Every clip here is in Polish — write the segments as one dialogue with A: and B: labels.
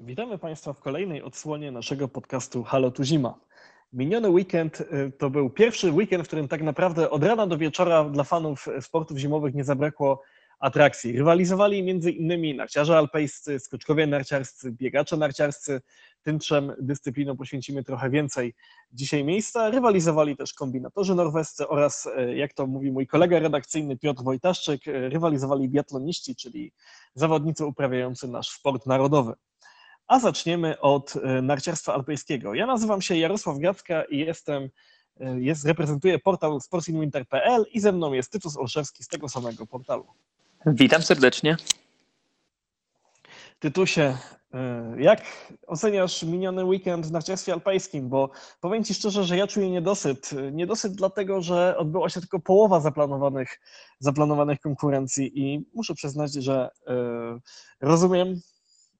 A: Witamy Państwa w kolejnej odsłonie naszego podcastu Halo tu Zima. Miniony weekend y, to był pierwszy weekend, w którym tak naprawdę od rana do wieczora dla fanów sportów zimowych nie zabrakło atrakcji. Rywalizowali między innymi narciarze alpejscy, skoczkowie narciarscy, biegacze narciarscy. Tym trzem dyscyplinom poświęcimy trochę więcej dzisiaj miejsca. Rywalizowali też kombinatorzy norwescy oraz, e, jak to mówi mój kolega redakcyjny Piotr Wojtaszczyk, e, rywalizowali biatloniści, czyli zawodnicy uprawiający nasz sport narodowy. A zaczniemy od e, narciarstwa alpejskiego. Ja nazywam się Jarosław Gacka i jestem, jest, reprezentuję portal sportsinwinter.pl i ze mną jest Tytus Olszewski z tego samego portalu.
B: Witam serdecznie.
A: Tytusie, e, jak oceniasz miniony weekend w narciarstwie alpejskim? Bo powiem Ci szczerze, że ja czuję niedosyt. Niedosyt dlatego, że odbyła się tylko połowa zaplanowanych, zaplanowanych konkurencji i muszę przyznać, że e, rozumiem,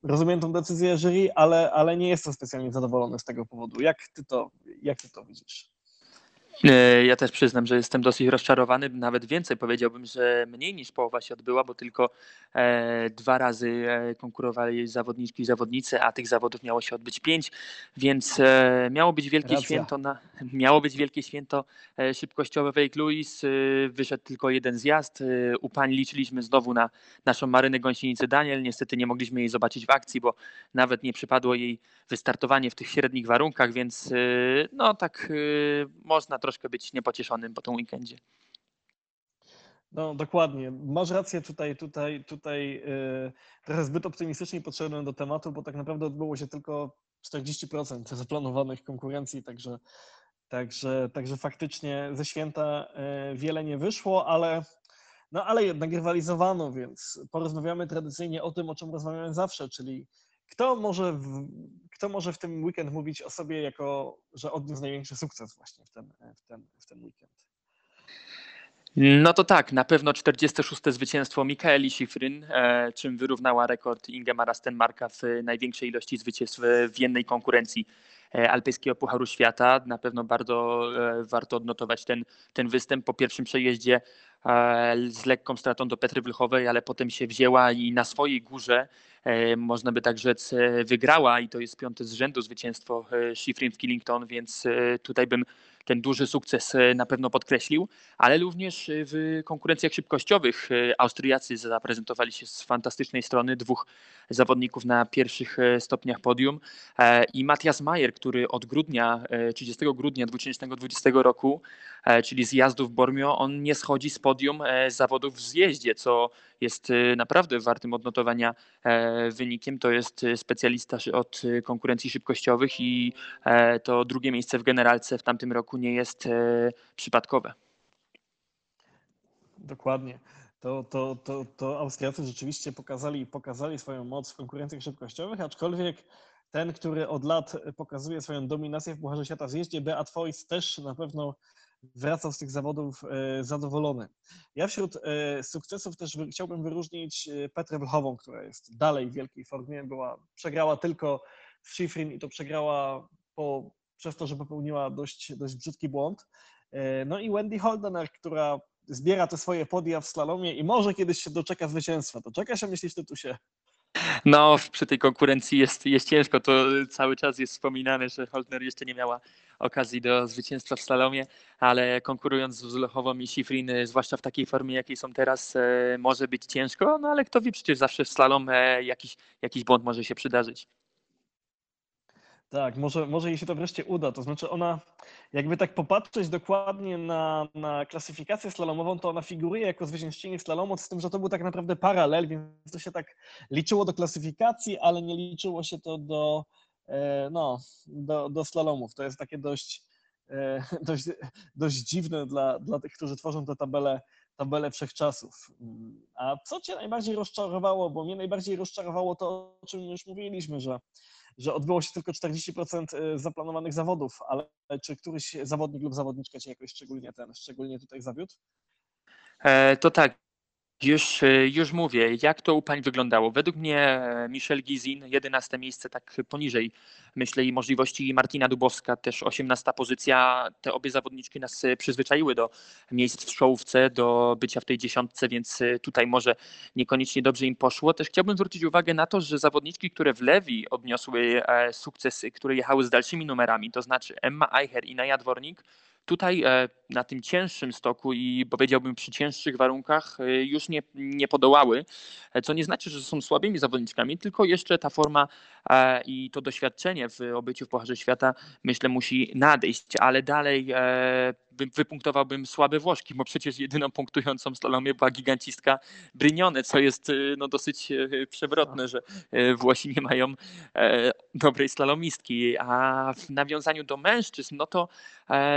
A: rozumiem tą decyzję jury, ale, ale nie jestem specjalnie zadowolony z tego powodu. Jak Ty to, jak ty to widzisz?
B: E, ja też przyznam, że jestem dosyć rozczarowany, nawet więcej powiedziałbym, że mniej niż połowa się odbyła, bo tylko e, dwa razy e, konkurowali zawodniczki i zawodnicy, a tych zawodów miało się odbyć pięć, więc miało być wielkie Racja. święto na, miało być wielkie święto szybkościowe Wake Louis, wyszedł tylko jeden zjazd, u pań liczyliśmy znowu na naszą marynę gąsienicę Daniel, niestety nie mogliśmy jej zobaczyć w akcji, bo nawet nie przypadło jej wystartowanie w tych średnich warunkach, więc no tak można trochę troszkę być niepocieszonym po tym weekendzie.
A: No dokładnie. Masz rację tutaj, tutaj, tutaj yy, trochę zbyt optymistycznie podszedłem do tematu, bo tak naprawdę odbyło się tylko 40% zaplanowanych konkurencji, także, także, także faktycznie ze święta yy, wiele nie wyszło, ale, no, ale jednak rywalizowano, więc porozmawiamy tradycyjnie o tym, o czym rozmawiamy zawsze, czyli kto może, kto może w tym weekend mówić o sobie jako, że odniósł największy sukces właśnie w ten, w ten, w ten weekend?
B: No to tak, na pewno 46. zwycięstwo Mikaeli Schifrin, e, czym wyrównała rekord Ingemara Stenmarka w największej ilości zwycięstw w jednej konkurencji e, Alpejskiego Pucharu Świata. Na pewno bardzo e, warto odnotować ten, ten występ po pierwszym przejeździe z lekką stratą do Petry Wlchowej, ale potem się wzięła i na swojej górze można by tak rzec, e, wygrała i to jest piąte z rzędu zwycięstwo e, Schifrin w Killington, więc tutaj bym ten duży sukces na pewno podkreślił, ale również w konkurencjach szybkościowych Austriacy zaprezentowali się z fantastycznej strony, dwóch zawodników na pierwszych stopniach podium i Matthias Mayer, który od grudnia, 30 grudnia 2020 roku, czyli z jazdu w Bormio, on nie schodzi z podium zawodów w zjeździe, co jest naprawdę wartym odnotowania wynikiem. To jest y, specjalista od y, konkurencji szybkościowych i e, to drugie miejsce w generalce w tamtym roku nie jest e, przypadkowe.
A: Dokładnie. To, to, to, to Austriacy rzeczywiście pokazali, pokazali swoją moc w konkurencjach szybkościowych, aczkolwiek ten, który od lat pokazuje swoją dominację w Pucharze Świata w zjeździe, Beat Voice też na pewno wracał z tych zawodów e, zadowolony. Ja wśród e, sukcesów też chciałbym wyróżnić e, Petrę Wlchową, która jest dalej w wielkiej formie. Była, przegrała tylko w Schifrin i to przegrała po, przez to, że popełniła dość, dość brzydki błąd. No i Wendy Holdener, która zbiera te swoje podia w slalomie i może kiedyś się doczeka zwycięstwa. To czeka się, myślisz, Tytusie?
B: No, przy tej konkurencji jest, jest ciężko. To cały czas jest wspominane, że Holtner jeszcze nie miała okazji do zwycięstwa w slalomie, ale konkurując z Lechową i Schifrin, zwłaszcza w takiej formie, jakiej są teraz, e, może być ciężko, no ale kto wie, przecież zawsze w slalom e, jakiś, jakiś błąd może się przydarzyć.
A: Tak, może, może jej się to wreszcie uda. To znaczy ona, jakby tak popatrzeć dokładnie na, na klasyfikację slalomową, to ona figuruje jako zwyciężczyni slalomu, z tym, że to był tak naprawdę paralel, więc to się tak liczyło do klasyfikacji, ale nie liczyło się to do, no, do, do slalomów. To jest takie dość, e, dość, dość dziwne dla, dla tych, którzy tworzą tę tabelę, tabelę wszechczasów. A co Cię najbardziej rozczarowało? Bo mnie najbardziej rozczarowało to, o czym już mówiliśmy, że że odbyło się tylko 40% y, zaplanowanych zawodów, ale czy któryś zawodnik lub zawodniczka Cię jakoś szczególnie ten, szczególnie tutaj zawiódł?
B: E, to tak, Już, e, już mówię, jak to u pań wyglądało. Według mnie e, Michel Gizin, 11 miejsce tak poniżej, myślę, i możliwości Martina Dubowska, też 18 pozycja. Te obie zawodniczki nas e, przyzwyczaiły do miejsc w czołówce, do bycia w tej dziesiątce, więc tutaj może niekoniecznie dobrze im poszło. Też chciałbym zwrócić uwagę na to, że zawodniczki, które w Lewi odniosły sukces, które jechały z dalszymi numerami, to znaczy Emma Eicher i Naja Dwornik, Tutaj e, na tym cięższym stoku i powiedziałbym przy cięższych warunkach e, już nie, nie podołały, e, co nie znaczy, że są słabymi zawodniczkami, tylko jeszcze ta forma i to doświadczenie w obyciu w Pucharze Świata myślę musi nadejść, ale dalej wypunktowałbym słabe Włoszki, bo przecież jedyną punktującą slalomie była gigancistka Brynione, co jest no, dosyć przewrotne, że Włosi nie mają dobrej slalomistki, a w nawiązaniu do mężczyzn, no to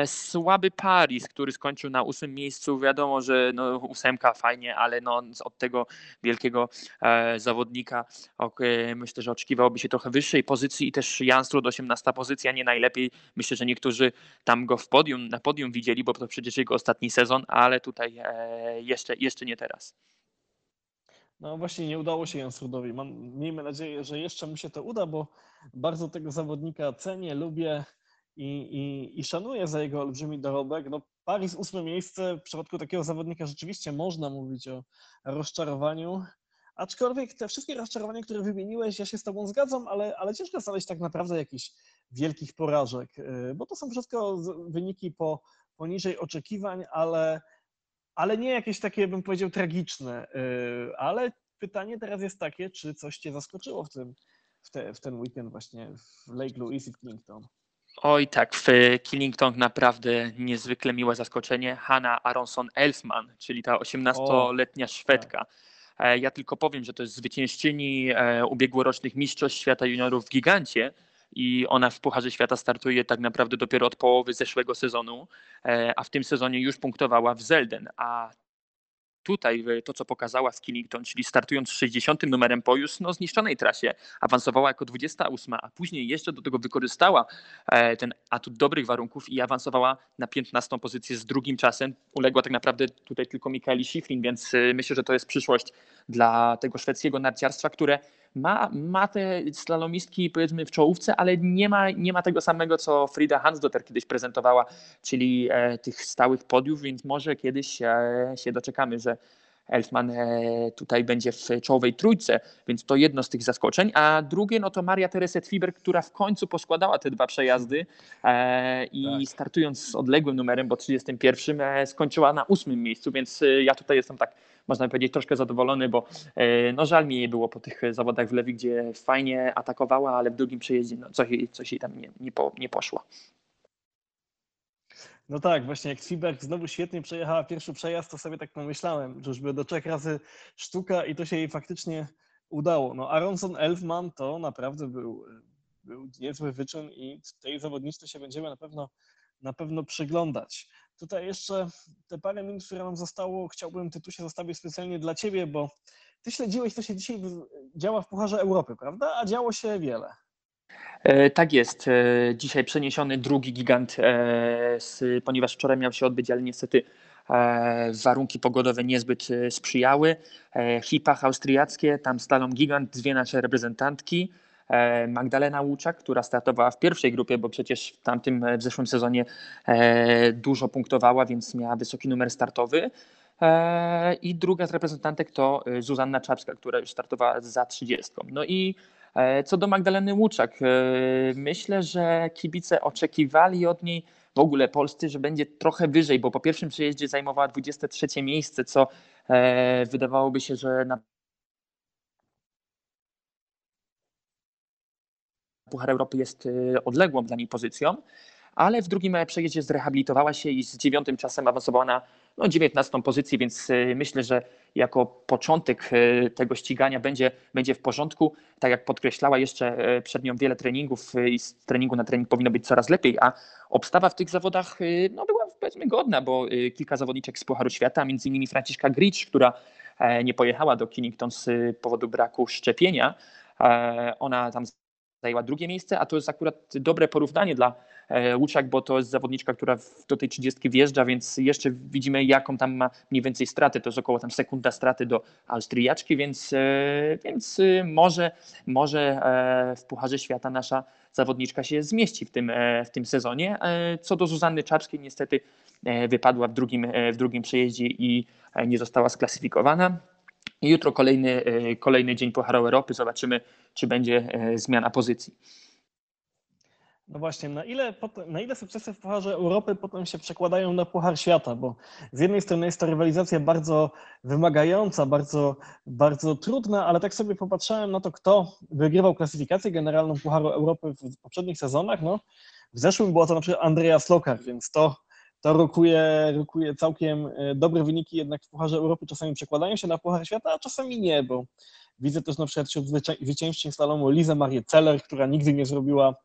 B: słaby Paris, który skończył na ósmym miejscu. Wiadomo, że no, ósemka fajnie, ale no, od tego wielkiego e, zawodnika myślę, że oczekiwałoby się trochę wyższej pozycji i też Janstrud 18 pozycja nie najlepiej. Myślę, że niektórzy tam go w podium, na podium widzieli, bo to przecież jego ostatni sezon, ale tutaj e, jeszcze, jeszcze nie teraz.
A: No właśnie nie udało się Janstrudowi. Mam, miejmy nadzieję, że jeszcze mu się to uda, bo bardzo tego zawodnika cenię, lubię i, i, i szanuję za jego olbrzymi dorobek. No, Paris ósme miejsce, w przypadku takiego zawodnika rzeczywiście można mówić o rozczarowaniu, aczkolwiek te wszystkie rozczarowania, które wymieniłeś, ja się z tobą zgadzam, ale, ale ciężko znaleźć tak naprawdę jakichś wielkich porażek, y, bo to są wszystko wyniki po, poniżej oczekiwań, ale, ale nie jakieś takie, bym powiedział, tragiczne. Y, ale pytanie teraz jest takie, czy coś cię zaskoczyło w, tym, w, te, w ten weekend właśnie w Lake Louise i Kington?
B: Oj tak, w Killington naprawdę niezwykle miłe zaskoczenie. Hanna Aronson-Elfman, czyli ta 18-letnia Szwedka. Tak. E, ja tylko powiem, że to jest zwyciężczyni e, ubiegłorocznych Mistrzostw Świata Juniorów w Gigancie i ona w Pucharze Świata startuje tak naprawdę dopiero od połowy zeszłego sezonu, e, a w tym sezonie już punktowała w Zelden, a tutaj to, co pokazała Skillington, czyli startując z 60 numerem po już no, zniszczonej trasie, awansowała jako 28, a później jeszcze do tego wykorzystała e, ten atut dobrych warunków i awansowała na 15 pozycję z drugim czasem. Uległa tak naprawdę tutaj tylko Mikaeli Schifrin, więc e, myślę, że to jest przyszłość dla tego szwedzkiego narciarstwa, które ma, ma te slalomistki powiedzmy w czołówce, ale nie ma, nie ma tego samego, co Frida Hansdotter kiedyś prezentowała, czyli e, tych stałych podiów, więc może kiedyś e, się doczekamy, że Elfman e, tutaj będzie w czołowej trójce, więc to jedno z tych zaskoczeń. A drugie, no to Maria Tereset Fiber, która w końcu poskładała te dwa przejazdy e, i tak. startując z odległym numerem, bo 31 e, skończyła na ósmym miejscu, więc ja tutaj jestem tak można powiedzieć, troszkę zadowolony, bo no żal mi jej było po tych zawodach w Lewi, gdzie fajnie atakowała, ale w drugim przejeździe no, coś, coś jej tam nie, nie, po, nie poszło.
A: No tak, właśnie jak Fiberg znowu świetnie przejechała pierwszy przejazd, to sobie tak pomyślałem, że już by do trzech razy sztuka i to się jej faktycznie udało. No Aronson Elfman to naprawdę był, był niezły wyczyn i tej zawodniczce się będziemy na pewno, na pewno przyglądać. Tutaj jeszcze te parę minut, które nam zostało, chciałbym tytusie zostawić specjalnie dla Ciebie, bo Ty śledziłeś, co się dzisiaj działa w Pucharze Europy, prawda? A działo się wiele.
B: E, tak jest. E, dzisiaj przeniesiony drugi gigant, e, ponieważ wczoraj miał się odbyć, ale niestety warunki pogodowe niezbyt sprzyjały. Hipach austriackie, tam stalą gigant, dwie nasze reprezentantki. Magdalena Łuczak, która startowała w pierwszej grupie, bo przecież w tamtym, w zeszłym sezonie dużo punktowała, więc miała wysoki numer startowy. I druga z reprezentantek to Zuzanna Czapska, która już startowała za 30. No i co do Magdaleny Łuczak, e, myślę, że kibice oczekiwali od niej w ogóle polscy, że będzie trochę wyżej, bo po pierwszym przejeździe zajmowała 23 miejsce, co e, wydawałoby się, że na Puchar Europy jest odległą dla niej pozycją, ale w drugim przejeździe zrehabilitowała się i z dziewiątym czasem awansowała na no, 19 pozycję, więc y, myślę, że jako początek y, tego ścigania będzie, będzie w porządku. Tak jak podkreślała jeszcze y, przed nią wiele treningów i z treningu na trening powinno być coraz lepiej, a obstawa w tych zawodach no, była powiedzmy godna, bo kilka zawodniczek z Pucharu Świata, między innymi Franciszka Gricz, która e, nie pojechała do Kennington z powodu braku szczepienia. E, ona tam zajęła drugie miejsce, a to jest akurat dobre porównanie dla Łuczak, bo to jest zawodniczka, która do tej 30 wjeżdża, więc jeszcze widzimy, jaką tam ma mniej więcej straty. To jest około tam sekunda straty do Austriaczki, więc, więc może, może w Pucharze Świata nasza zawodniczka się zmieści w tym, w tym sezonie. Co do Zuzanny Czapskiej, niestety wypadła w drugim, w drugim przejeździe i nie została sklasyfikowana. Jutro kolejny, e, kolejny dzień Pucharu Europy. Zobaczymy, czy będzie e, zmiana pozycji.
A: No właśnie, na ile, na ile sukcesy w Pucharze Europy potem się przekładają na Puchar Świata? Bo z jednej strony jest to rywalizacja bardzo wymagająca, bardzo, bardzo trudna, ale tak sobie popatrzyłem na to, kto wygrywał klasyfikację generalną Pucharu Europy w poprzednich sezonach. No, w zeszłym było to na przykład Andreas Lokar, więc to to rokuje, rokuje całkiem e, dobre wyniki, jednak w Pucharze Europy czasami przekładają się na Puchar Świata, a czasami nie, bo widzę też na przykład wśród zwyciężczyń slalomu Lizę Marię Celler, która nigdy nie zrobiła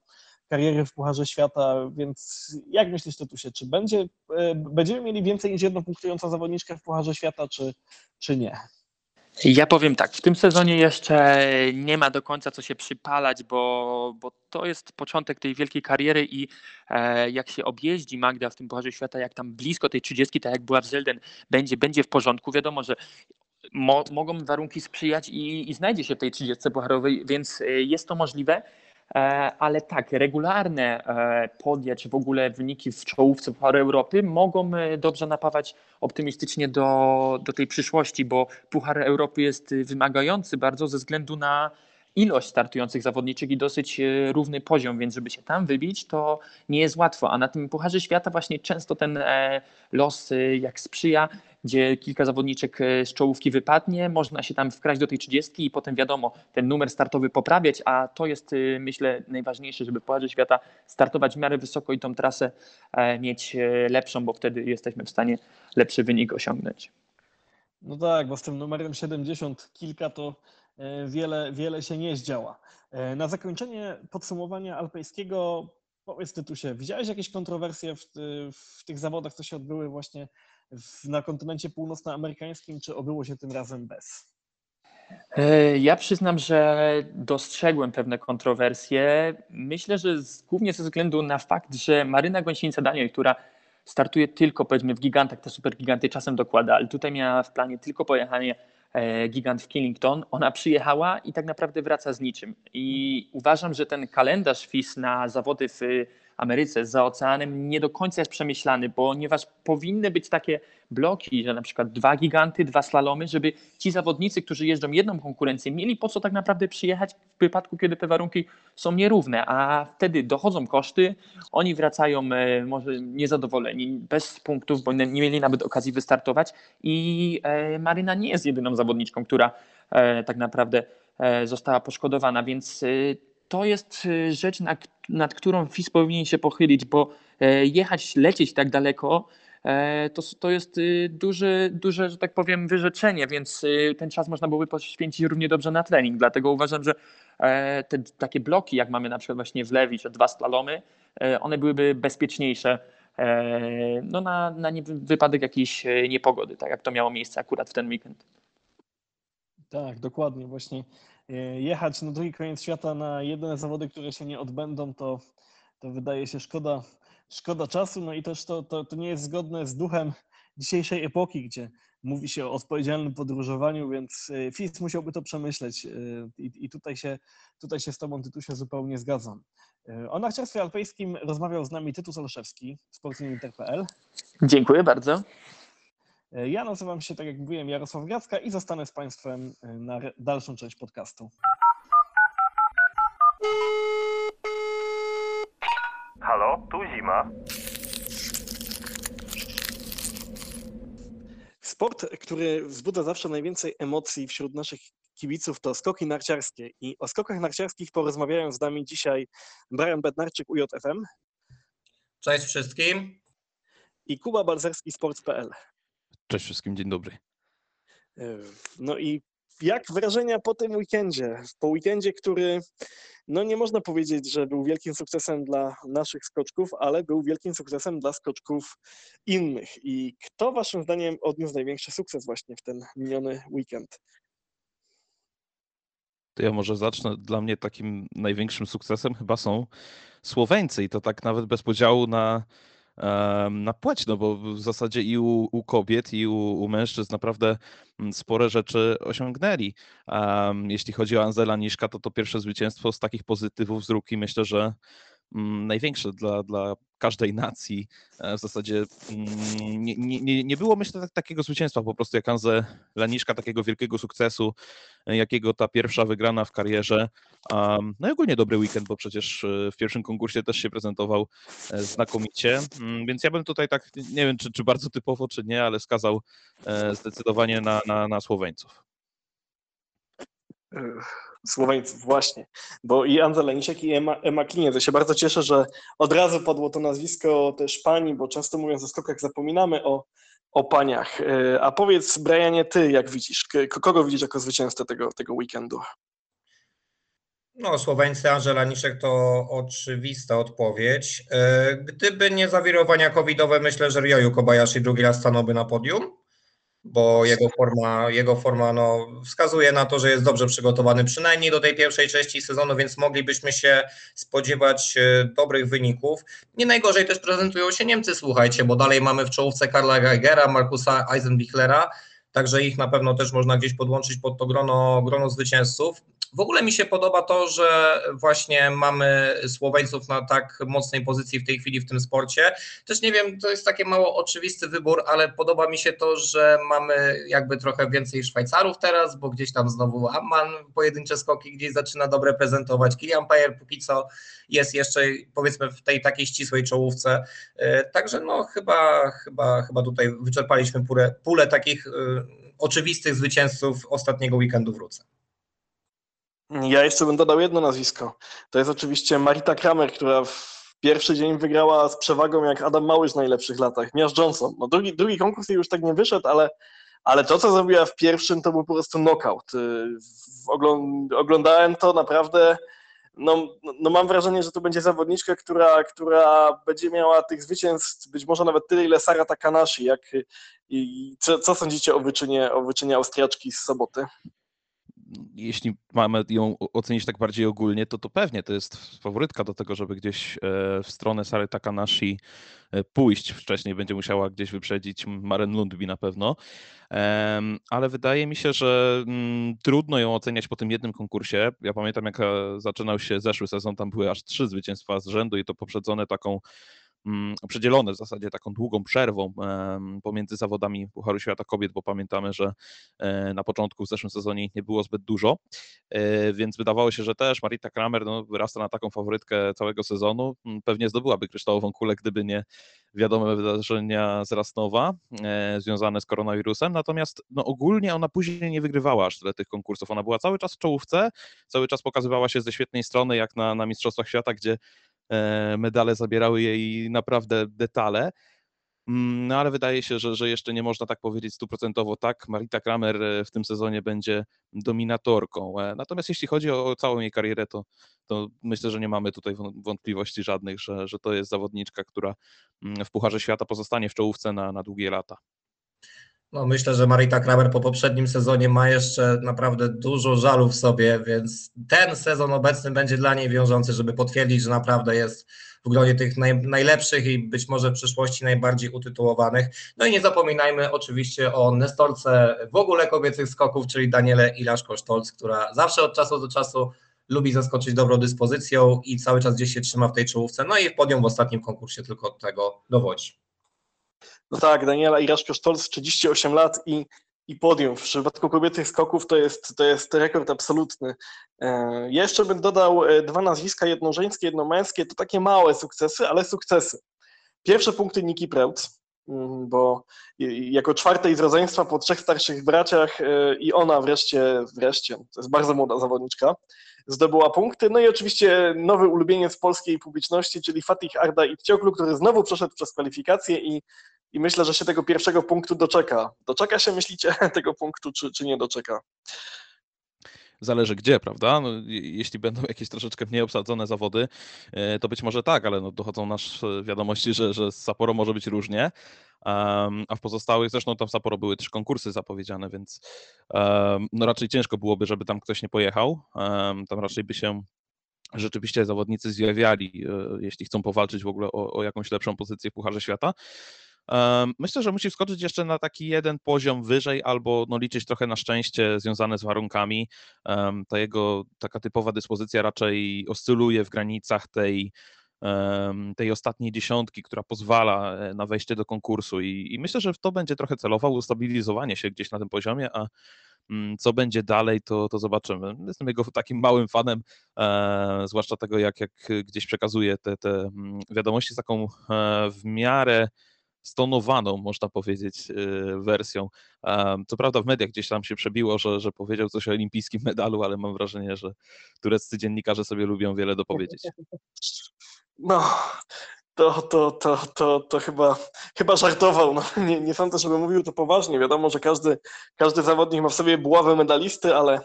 A: kariery w Pucharze Świata, więc jak myślisz, Tytusie, czy będzie, e, będziemy mieli więcej niż jedną punktującą zawodniczkę w Pucharze Świata, czy, czy nie?
B: Ja powiem tak, w tym sezonie jeszcze nie ma do końca co się przypalać, bo, bo to jest początek tej wielkiej kariery i e, jak się objeździ Magda w tym Pucharze Świata, jak tam blisko tej 30, tak jak była w Zelden, będzie, będzie w porządku. Wiadomo, że mo, mogą warunki sprzyjać i, i znajdzie się w tej 30 pucharowej, więc e, jest to możliwe. E, ale tak, regularne e, podia, czy w ogóle wyniki w czołówce Pucharu Europy mogą e, dobrze napawać optymistycznie do, do tej przyszłości, bo Puchar Europy jest wymagający bardzo ze względu na ilość startujących zawodniczych i dosyć równy poziom, więc żeby się tam wybić, to nie jest łatwo. A na tym Pucharze Świata właśnie często ten los, jak sprzyja, gdzie kilka zawodniczek e, z czołówki wypadnie, można się tam wkraść do tej 30 i potem wiadomo, ten numer startowy poprawiać, a to jest e, myślę najważniejsze, żeby Pucharze Świata startować w miarę wysoko i tą trasę e, mieć lepszą, bo wtedy jesteśmy w stanie lepszy wynik osiągnąć.
A: No tak, bo z tym numerem 70 kilka to wiele, wiele się nie zdziała. Na zakończenie podsumowania alpejskiego powiedz Tytusie, widziałeś jakieś kontrowersje w, w tych zawodach, co się odbyły właśnie na kontynencie północnoamerykańskim, czy obyło się tym razem bez?
B: E, ja przyznam, że dostrzegłem pewne kontrowersje. Myślę, że z, głównie ze względu na fakt, że Maryna Gąsienica-Daniel, która startuje tylko powiedzmy w gigantach, te supergiganty czasem dokłada, ale tutaj miała w planie tylko pojechanie e, gigant w Killington. Ona przyjechała i tak naprawdę wraca z niczym. I uważam, że ten kalendarz FIS na zawody w Ameryce za oceanem nie do końca jest przemyślany, ponieważ powinny być takie bloki, że na przykład dwa giganty, dwa slalomy, żeby ci zawodnicy, którzy jeżdżą jedną konkurencję, mieli po co tak naprawdę przyjechać w wypadku, kiedy te warunki są nierówne, a wtedy dochodzą koszty, oni wracają e, może niezadowoleni, bez punktów, bo nie mieli nawet okazji wystartować i e, Maryna nie jest jedyną zawodniczką, która e, tak naprawdę została poszkodowana, więc to jest rzecz, nad którą FIS powinien się pochylić, bo jechać, lecieć tak daleko, E, to, to jest y, duże, duże, że tak powiem, wyrzeczenie, więc y, ten czas można byłoby poświęcić równie dobrze na trening. Dlatego uważam, że e, te takie bloki, jak mamy na przykład właśnie w Lewi, czy dwa slalomy, e, one byłyby bezpieczniejsze no na, na wypadek jakiejś niepogody, tak jak to miało miejsce akurat w ten weekend.
A: Tak, dokładnie. Właśnie jechać na drugi koniec świata na jedyne zawody, które się nie odbędą, to, to wydaje się szkoda, szkoda czasu, no i też to, to, to nie jest zgodne z duchem dzisiejszej epoki, gdzie mówi się o odpowiedzialnym podróżowaniu, więc e, FIS musiałby to przemyśleć e, i, i tutaj, się, tutaj się z Tobą, Tytusie, zupełnie zgadzam. E, o narciarstwie alpejskim rozmawiał z nami Tytus Olszewski, sportninter.pl.
B: Dziękuję bardzo.
A: Ja nazywam się, tak jak mówiłem, Jarosław Gracka i zostanę z Państwem na dalszą część podcastu.
C: Halo, tu zima.
A: Sport, który wzbudza zawsze najwięcej emocji wśród naszych kibiców, to skoki narciarskie. I o skokach narciarskich porozmawiają z nami dzisiaj Brian Bednarczyk, UJFM.
D: Cześć wszystkim.
A: I Kuba Balzerski, Sports.pl.
E: Cześć wszystkim, dzień dobry.
A: No i jak wrażenia po tym weekendzie? Po weekendzie, który no nie można powiedzieć, że był wielkim sukcesem dla naszych skoczków, ale był wielkim sukcesem dla skoczków innych. I kto waszym zdaniem odniósł największy sukces właśnie w ten miniony weekend?
E: To ja może zacznę. Dla mnie takim największym sukcesem chyba są Słoweńcy i to tak nawet bez podziału na, na płeć, no bo w zasadzie i u, u kobiet, i u, u mężczyzn naprawdę mm, spore rzeczy osiągnęli. Jeśli chodzi o Anzela Niszka, to to pierwsze zwycięstwo z takich pozytywów z ruki myślę, że największe dla, dla każdej nacji. E, W zasadzie mm, nie, nie, nie- było myślę tak, takiego zwycięstwa po prostu jak Anze Laniszka, takiego wielkiego sukcesu, e, jakiego ta pierwsza wygrana w karierze. No i ogólnie dobry weekend, bo przecież e, w pierwszym konkursie też się prezentował znakomicie, Mm, więc ja bym tutaj tak, nie wiem czy, czy bardzo typowo, czy nie, ale skazał zdecydowanie na, na, na Słoweńców.
A: Słoweńców, właśnie. Bo i Andrzej Lenisiak i Emma, Emma Kliniec. Ja się bardzo cieszę, że od razu padło to nazwisko też pani, bo często mówiąc o skokach zapominamy o, o paniach. E, A powiedz, Brianie, ty jak widzisz? Kogo widzisz jako zwycięzcę tego, tego weekendu?
D: No, Słoweńcy, Angela Niszek to oczywista odpowiedź. E, Gdyby nie zawirowania covidowe, myślę, że Ryoyu Kobayashi drugi raz stanąłby na podium, bo jego forma, jego forma no, wskazuje na to, że jest dobrze przygotowany przynajmniej do tej pierwszej części sezonu, więc moglibyśmy się spodziewać e, dobrych wyników. Nie najgorzej też prezentują się Niemcy, słuchajcie, bo dalej mamy w czołówce Karla Geigera, Markusa Eisenbichlera, także ich na pewno też można gdzieś podłączyć pod to grono, grono zwycięzców. W ogóle mi się podoba to, że właśnie mamy Słoweńców na tak mocnej pozycji w tej chwili w tym sporcie. Też nie wiem, to jest taki mało oczywisty wybór, ale podoba mi się to, że mamy jakby trochę więcej Szwajcarów teraz, bo gdzieś tam znowu Amman pojedyncze skoki gdzieś zaczyna dobre prezentować. Kilian Pajer póki co jest jeszcze powiedzmy w tej takiej ścisłej czołówce. E, Także no chyba, chyba, chyba tutaj wyczerpaliśmy pulę, pulę takich e, oczywistych zwycięzców ostatniego weekendu wrócę.
A: Ja jeszcze bym dodał jedno nazwisko. To jest oczywiście Marita Kramer, która w pierwszy dzień wygrała z przewagą jak Adam Małysz w najlepszych latach, miażdżącą. No drugi, drugi konkurs jej już tak nie wyszedł, ale, ale to, co zrobiła w pierwszym, to był po prostu knockout. Y, oglądałem to naprawdę, no, no mam wrażenie, że to będzie zawodniczka, która, która będzie miała tych zwycięstw być może nawet tyle, ile Sara Takanashi. Jak, i co, co sądzicie o wyczynie, o wyczynie Austriaczki z soboty?
E: Jeśli mamy ją ocenić tak bardziej ogólnie, to to pewnie to jest faworytka do tego, żeby gdzieś e, w stronę Sary Takanashi e, pójść. Wcześniej będzie musiała gdzieś wyprzedzić Maren Lundby na pewno. Ale wydaje mi się, że mm, trudno ją oceniać po tym jednym konkursie. Ja pamiętam, jak e, zaczynał się zeszły sezon, tam były aż trzy zwycięstwa z rzędu i to poprzedzone taką przedzielone w zasadzie taką długą przerwą pomiędzy zawodami Pucharu Świata Kobiet, bo pamiętamy, że e, na początku w zeszłym sezonie ich nie było zbyt dużo, e, więc wydawało się, że też Marita Kramer no, wyrasta na taką faworytkę całego sezonu. Mm, Pewnie zdobyłaby kryształową kulę, gdyby nie wiadome wydarzenia z Rasnowa e, związane z koronawirusem, natomiast no, ogólnie ona później nie wygrywała aż tyle tych konkursów. Ona była cały czas w czołówce, cały czas pokazywała się ze świetnej strony, jak na, na Mistrzostwach Świata, gdzie medale zabierały jej naprawdę detale. Mm, No ale wydaje się, że, że jeszcze nie można tak powiedzieć stuprocentowo tak. Marita Kramer e, w tym sezonie będzie dominatorką. E, Natomiast jeśli chodzi o całą jej karierę, to, to myślę, że nie mamy tutaj wą- wątpliwości żadnych, że, że to jest zawodniczka, która mm, w Pucharze Świata pozostanie w czołówce na, na długie lata.
D: No, myślę, że Marita Kramer po poprzednim sezonie ma jeszcze naprawdę dużo żalu w sobie, więc ten sezon obecny będzie dla niej wiążący, żeby potwierdzić, że naprawdę jest w gronie tych naj, najlepszych i być może w przyszłości najbardziej utytułowanych. No i nie zapominajmy oczywiście o Nestorce w ogóle kobiecych skoków, czyli Daniele Ilaszko-Sztolc, która zawsze od czasu do czasu lubi zaskoczyć dobrą dyspozycją i cały czas gdzieś się trzyma w tej czołówce. No i podium w ostatnim konkursie tylko tego dowodzi.
A: No tak, Daniela Iraszko-Sztolc, 38 lat i, i podium. W przypadku kobiecych skoków to jest, to jest rekord absolutny. E, Jeszcze bym dodał e, dwa nazwiska, jedno żeńskie, jedno męskie. To takie małe sukcesy, ale sukcesy. Pierwsze punkty Niki Preutz, mm, bo jako czwartej z rodzeństwa po trzech starszych braciach e, i ona wreszcie, wreszcie, to jest bardzo młoda zawodniczka, zdobyła punkty. No i oczywiście nowy ulubieniec polskiej publiczności, czyli Fatih Arda Itcioglu, który znowu przeszedł przez kwalifikacje i i myślę, że się tego pierwszego punktu doczeka. Doczeka się, myślicie, tego punktu, czy, czy nie doczeka?
E: Zależy gdzie, prawda? No, je- jeśli będą jakieś troszeczkę mniej obsadzone zawody, e, to być może tak, ale no, dochodzą nasz e, wiadomości, że, że z Sapporo może być różnie. Um, a w pozostałych, zresztą tam w Sapporo były trzy konkursy zapowiedziane, więc um, no raczej ciężko byłoby, żeby tam ktoś nie pojechał. Um, tam raczej by się rzeczywiście zawodnicy zjawiali, e, jeśli chcą powalczyć w ogóle o, o jakąś lepszą pozycję w Pucharze Świata. Myślę, że musi wskoczyć jeszcze na taki jeden poziom wyżej, albo no, liczyć trochę na szczęście związane z warunkami. Ta jego taka typowa dyspozycja raczej oscyluje w granicach tej, tej ostatniej dziesiątki, która pozwala e, na wejście do konkursu i, i myślę, że w to będzie trochę celował ustabilizowanie się gdzieś na tym poziomie, a mm, co będzie dalej, to, to zobaczymy. Jestem jego takim małym fanem, e, zwłaszcza tego, jak, jak gdzieś przekazuje te, te mm, wiadomości z taką e, w miarę stonowaną, można powiedzieć, y, wersją. Co prawda w mediach gdzieś tam się przebiło, że, że powiedział coś o olimpijskim medalu, ale mam wrażenie, że tureccy dziennikarze sobie lubią wiele dopowiedzieć.
A: No, to, to, to, to, to chyba, chyba żartował. No, nie, nie sądzę, żeby mówił to poważnie. Wiadomo, że każdy, każdy zawodnik ma w sobie buławę medalisty, ale,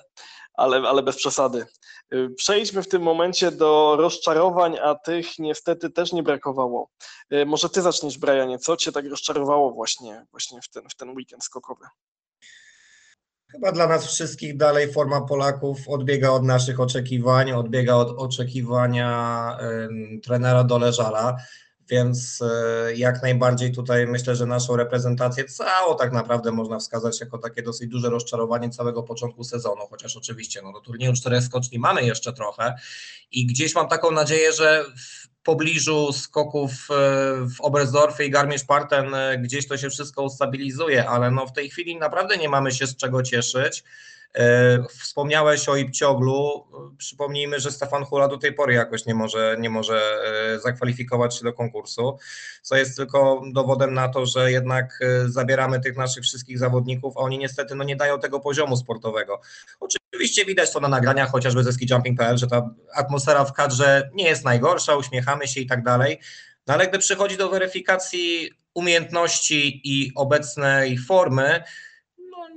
A: ale, ale bez przesady. Y, przejdźmy w tym momencie do rozczarowań, a tych niestety też nie brakowało. Y, może ty zaczniesz, Brianie, co cię tak rozczarowało właśnie, właśnie w, ten, w ten weekend skokowy?
D: Chyba dla nas wszystkich dalej forma Polaków odbiega od naszych oczekiwań, odbiega od oczekiwania y, trenera Doleżala. Więc e, jak najbardziej tutaj myślę, że naszą reprezentację całą tak naprawdę można wskazać jako takie dosyć duże rozczarowanie całego początku sezonu, chociaż oczywiście no, do turnieju czterech skoczni mamy jeszcze trochę i gdzieś mam taką nadzieję, że w pobliżu skoków e, w Oberstdorfie i Garmisch-Parten e, gdzieś to się wszystko ustabilizuje, ale no w tej chwili naprawdę nie mamy się z czego cieszyć. E, wspomniałeś o Ipcioglu. Przypomnijmy, że Stefan Hula do tej pory jakoś nie może, nie może e, zakwalifikować się do konkursu, co jest tylko dowodem na to, że jednak e, zabieramy tych naszych wszystkich zawodników, a oni niestety no, nie dają tego poziomu sportowego. Oczywiście widać to na nagraniach, chociażby ze skijumping.pl, że ta atmosfera w kadrze nie jest najgorsza, uśmiechamy się i tak dalej. No ale gdy przychodzi do weryfikacji umiejętności i obecnej formy,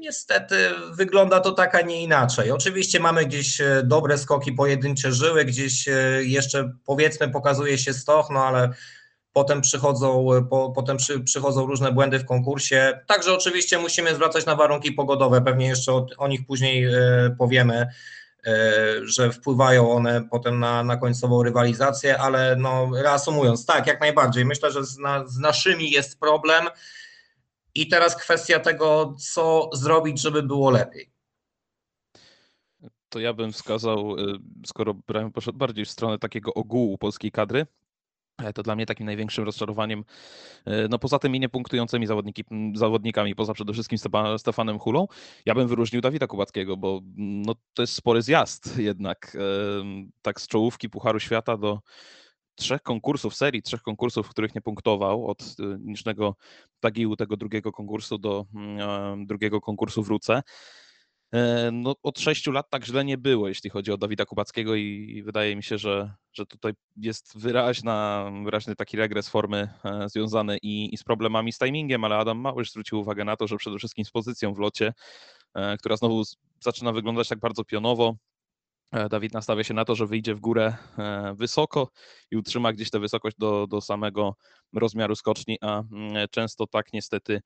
D: niestety wygląda to tak, a nie inaczej. Oczywiście mamy gdzieś e, dobre skoki pojedyncze żyły, gdzieś e, jeszcze powiedzmy pokazuje się stoch, no ale potem przychodzą, e, po, potem przy, przychodzą różne błędy w konkursie. Także oczywiście musimy zwracać na warunki pogodowe, pewnie jeszcze o, o nich później powiemy, że wpływają one potem na, na końcową rywalizację, ale no reasumując, tak, jak najbardziej. Myślę, że z, na, z naszymi jest problem. I teraz kwestia tego, co zrobić, żeby było lepiej.
E: To ja bym wskazał, y, skoro Brian poszedł bardziej w stronę takiego ogółu polskiej kadry, e, to dla mnie takim największym rozczarowaniem, e, no poza tymi niepunktującymi zawodniki, zawodnikami, poza przede wszystkim Stefanem Hulą, ja bym wyróżnił Dawida Kubackiego, bo no, to jest spory zjazd jednak, tak z czołówki Pucharu Świata do, trzech konkursów, serii trzech konkursów, w których nie punktował, od y, nicznego tagiłu tego drugiego konkursu do mm, drugiego konkursu wrócę. E, no, od sześciu lat tak źle nie było, jeśli chodzi o Dawida Kubackiego i wydaje mi się, że, że tutaj jest wyraźna, wyraźny taki regres formy e, związany i, i z problemami z timingiem, ale Adam Małysz zwrócił uwagę na to, że przede wszystkim z pozycją w locie, e, która znowu zaczyna wyglądać tak bardzo pionowo, Dawid nastawia się na to, że wyjdzie w górę e, wysoko i utrzyma gdzieś tę wysokość do, do samego rozmiaru skoczni, a mm, często tak niestety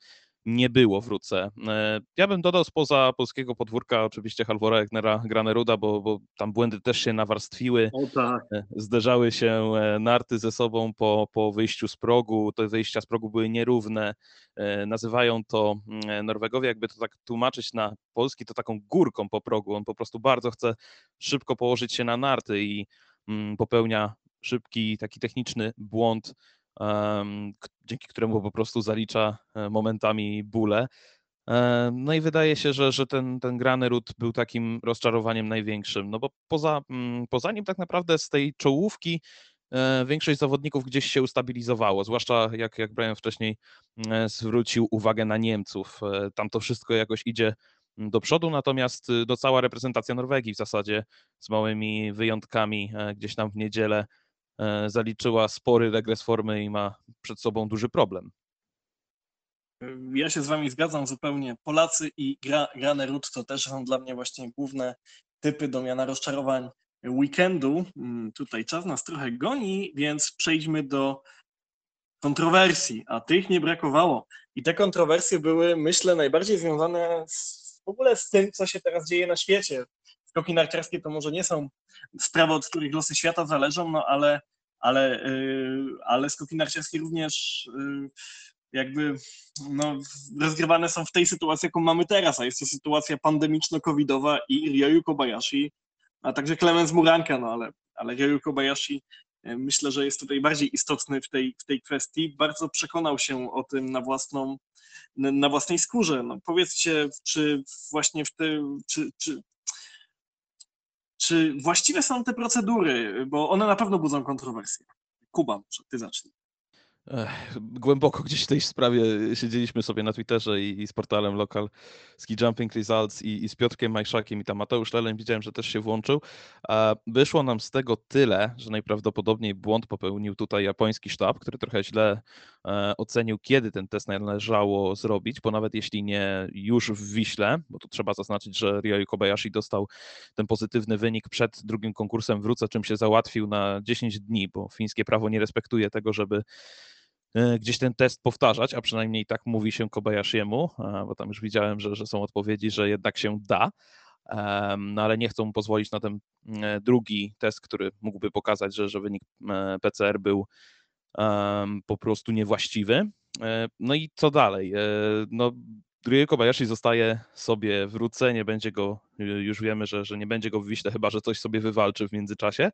E: nie było wrócę. E, ja bym dodał spoza polskiego podwórka oczywiście Halvora Egnera Graneruda, bo, bo tam błędy też się nawarstwiły.
A: O tak.
E: E, zderzały się e, narty ze sobą po, po wyjściu z progu. Te wyjścia z progu były nierówne. Nazywają to mm, Norwegowie, jakby to tak tłumaczyć na polski, to taką górką po progu. On po prostu bardzo chce szybko położyć się na narty i mm, popełnia szybki, taki techniczny błąd dzięki któremu po prostu zalicza e, momentami bóle. E, no i wydaje się, że, że ten, ten Granerud był takim rozczarowaniem największym, no bo poza, mm, poza nim tak naprawdę z tej czołówki e, większość zawodników gdzieś się ustabilizowało, zwłaszcza jak, jak Brian wcześniej zwrócił uwagę na Niemców. Tam to wszystko jakoś idzie do przodu, natomiast do cała reprezentacja Norwegii w zasadzie z małymi wyjątkami gdzieś tam w niedzielę E, zaliczyła spory regres formy i ma przed sobą duży problem.
A: Ja się z Wami zgadzam zupełnie. Polacy i gra, Granerud to też są dla mnie właśnie główne typy do miana rozczarowań weekendu. Mm, tutaj czas nas trochę goni, więc przejdźmy do kontrowersji, a tych nie brakowało. I te kontrowersje były, myślę, najbardziej związane z, w ogóle z tym, co się teraz dzieje na świecie. Skoki narciarskie to może nie są sprawy, od których losy świata zależą, no ale, ale, yy, ale skoki narciarskie również yy, jakby no, rozgrywane są w tej sytuacji, jaką mamy teraz, a jest to sytuacja pandemiczno-covidowa i Ryoyu Kobayashi, a także Clemens Muranka, no ale, ale Ryoyu Kobayashi e, myślę, że jest tutaj bardziej istotny w tej, w tej kwestii. Bardzo przekonał się o tym na własną, na własnej skórze. No, powiedzcie, czy właśnie w tym, czy, czy, czy właściwe są te procedury, bo one na pewno budzą kontrowersje. Kuba, może ty zacznij.
E: Głęboko gdzieś w tej sprawie siedzieliśmy sobie na Twitterze i, i z portalem Local Ski Jumping Results i, i z Piotrkiem Majszakiem i tam Mateusz Lelem widziałem, że też się włączył. A wyszło nam z tego tyle, że najprawdopodobniej błąd popełnił tutaj japoński sztab, który trochę źle e, ocenił, kiedy ten test należało zrobić, bo nawet jeśli nie już w Wiśle, bo tu trzeba zaznaczyć, że Ryoyu Kobayashi dostał ten pozytywny wynik przed drugim konkursem wrócę, czym się załatwił na 10 dni, bo fińskie prawo nie respektuje tego, żeby E, gdzieś ten test powtarzać, a przynajmniej tak mówi się Kobayashiemu, bo tam już widziałem, że, że są odpowiedzi, że jednak się da, no ale nie chcą pozwolić na ten e, drugi test, który mógłby pokazać, że, że wynik e, PCR był po prostu niewłaściwy. No i co dalej? No, Ryu Kobayashi zostaje sobie wrócę, nie będzie go, już wiemy, że, że nie będzie go w Wiśle, chyba że coś sobie wywalczy w międzyczasie.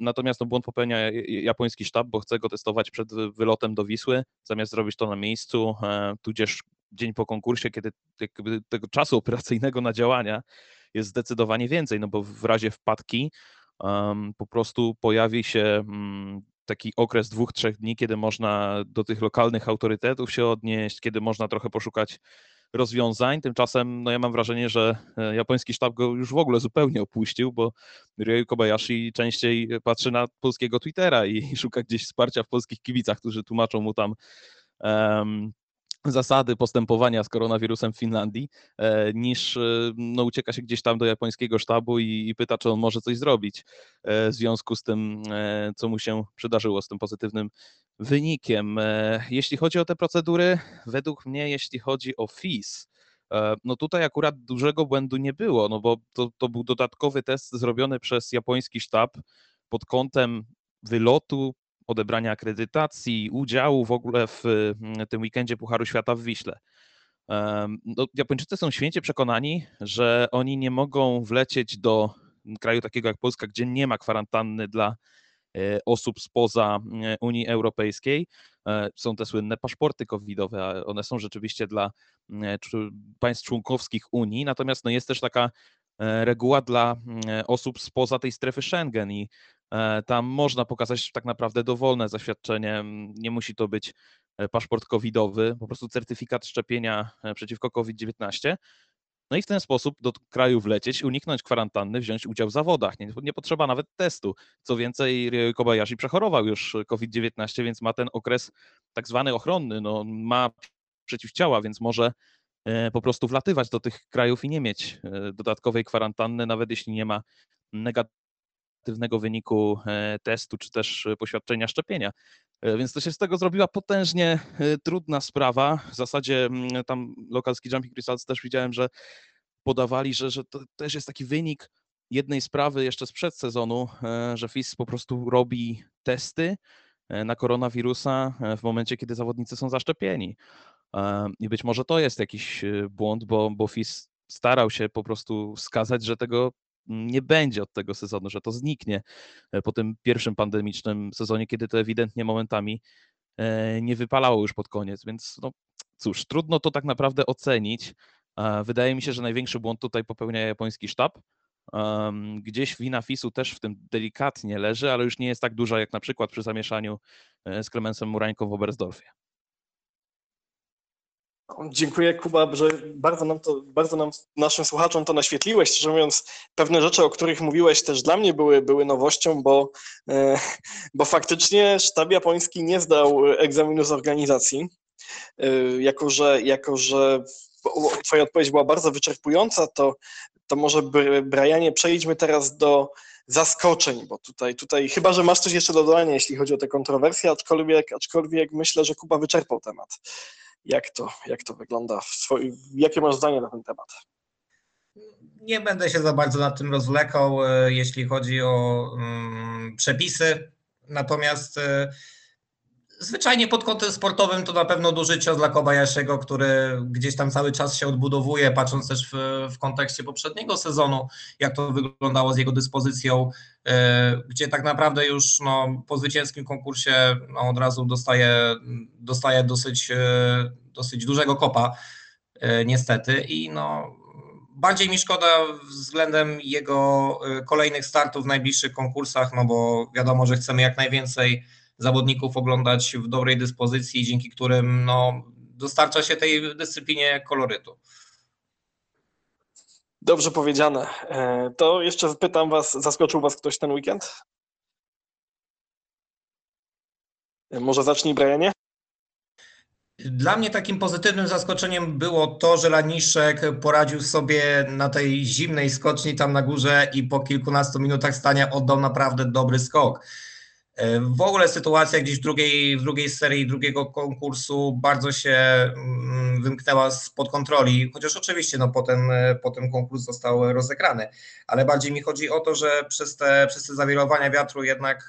E: Natomiast no, błąd popełnia japoński sztab, bo chce go testować przed wylotem do Wisły, zamiast zrobić to na miejscu, e, tudzież dzień po konkursie, kiedy tego czasu operacyjnego na działania jest zdecydowanie więcej, no bo w razie wpadki po prostu pojawi się mm, taki okres dwóch, trzech dni, kiedy można do tych lokalnych autorytetów się odnieść, kiedy można trochę poszukać rozwiązań. Tymczasem no ja mam wrażenie, że e, japoński sztab go już w ogóle zupełnie opuścił, bo Ryoyu Kobayashi częściej patrzy na polskiego Twittera i szuka gdzieś wsparcia w polskich kibicach, którzy tłumaczą mu tam zasady postępowania z koronawirusem w Finlandii, e, niż e, no, ucieka się gdzieś tam do japońskiego sztabu i, i, pyta, czy on może coś zrobić w związku z tym, co mu się przydarzyło, z tym pozytywnym wynikiem. Jeśli chodzi o te procedury, według mnie, jeśli chodzi o FIS, no tutaj akurat dużego błędu nie było, no bo to, to był dodatkowy test zrobiony przez japoński sztab pod kątem wylotu, odebrania akredytacji, udziału w ogóle w mm, tym weekendzie Pucharu Świata w Wiśle. No, Japończycy są święcie przekonani, że oni nie mogą wlecieć do kraju takiego jak Polska, gdzie nie ma kwarantanny dla e, osób spoza e, Unii Europejskiej. E, są te słynne paszporty covidowe, a one są rzeczywiście dla państw członkowskich Unii, natomiast no jest też taka reguła dla osób spoza tej strefy Schengen i E, tam można pokazać tak naprawdę dowolne zaświadczenie. Nie musi to być e, paszport covidowy, po prostu certyfikat szczepienia e, przeciwko COVID-19. No i w ten sposób do kraju wlecieć, uniknąć kwarantanny, wziąć udział w zawodach. Nie, nie potrzeba nawet testu. Co więcej, Kobayashi przechorował już COVID-19, więc ma ten okres tak zwany ochronny. No, ma przeciwciała, więc może po prostu wlatywać do tych krajów i nie mieć dodatkowej kwarantanny, nawet jeśli nie ma negatywnego negatywnego wyniku e, testu czy też e, poświadczenia szczepienia. E, więc to się z tego zrobiła potężnie trudna sprawa. W zasadzie mm, tam Local Ski Jumping Results też widziałem, że podawali, że, że to też jest taki wynik jednej sprawy jeszcze sprzed sezonu, że FIS po prostu robi testy na koronawirusa w momencie, kiedy zawodnicy są zaszczepieni. I być może to jest jakiś błąd, bo, bo FIS starał się po prostu wskazać, że tego nie będzie od tego sezonu, że to zniknie e, po tym pierwszym pandemicznym sezonie, kiedy to ewidentnie momentami e, nie wypalało już pod koniec, więc no cóż, trudno to tak naprawdę ocenić. Wydaje mi się, że największy błąd tutaj popełnia japoński sztab. Gdzieś wina FIS-u też w tym delikatnie leży, ale już nie jest tak duża jak na przykład przy zamieszaniu e, z Klemensem Murańką w Oberstdorfie.
A: Dziękuję Kuba, że bardzo nam to, bardzo nam, naszym słuchaczom to naświetliłeś. Szczerze mówiąc, pewne rzeczy, o których mówiłeś też dla mnie były, były nowością, bo, e, bo faktycznie sztab japoński nie zdał egzaminu z organizacji. E, jako, że, jako, że Twoja odpowiedź była bardzo wyczerpująca, to, to może Brianie przejdźmy teraz do, zaskoczeń, bo tutaj, tutaj chyba, że masz coś jeszcze do dodania, jeśli chodzi o te kontrowersje, aczkolwiek, aczkolwiek myślę, że Kuba wyczerpał temat. Jak to, jak to wygląda? Jakie masz zdanie na ten temat?
D: Nie będę się za bardzo nad tym rozwlekał, e, jeśli chodzi o um, przepisy. Natomiast e, zwyczajnie pod kątem sportowym to na pewno duży cios dla Kobayashiego, który gdzieś tam cały czas się odbudowuje, patrząc też w, w kontekście poprzedniego sezonu, jak to wyglądało z jego dyspozycją, e, gdzie tak naprawdę już no, po zwycięskim konkursie no, od razu dostaje, dostaje dosyć, dosyć dużego kopa, niestety. I no, Bardziej mi szkoda względem jego kolejnych startów w najbliższych konkursach, no bo wiadomo, że chcemy jak najwięcej zawodników oglądać w dobrej dyspozycji, dzięki którym no, dostarcza się tej dyscyplinie kolorytu.
A: Dobrze powiedziane. E, to jeszcze zapytam Was, zaskoczył Was ktoś ten weekend? E, może zacznij, Brianie?
D: Dla mnie takim pozytywnym zaskoczeniem było to, że Laniszek poradził sobie na tej zimnej skoczni tam na górze i po kilkunastu minutach stania oddał naprawdę dobry skok. W ogóle sytuacja gdzieś w drugiej, w drugiej serii drugiego konkursu bardzo się mm, wymknęła spod kontroli, chociaż oczywiście no, potem, potem konkurs został rozegrany, ale bardziej mi chodzi o to, że przez te, przez te zawirowania wiatru jednak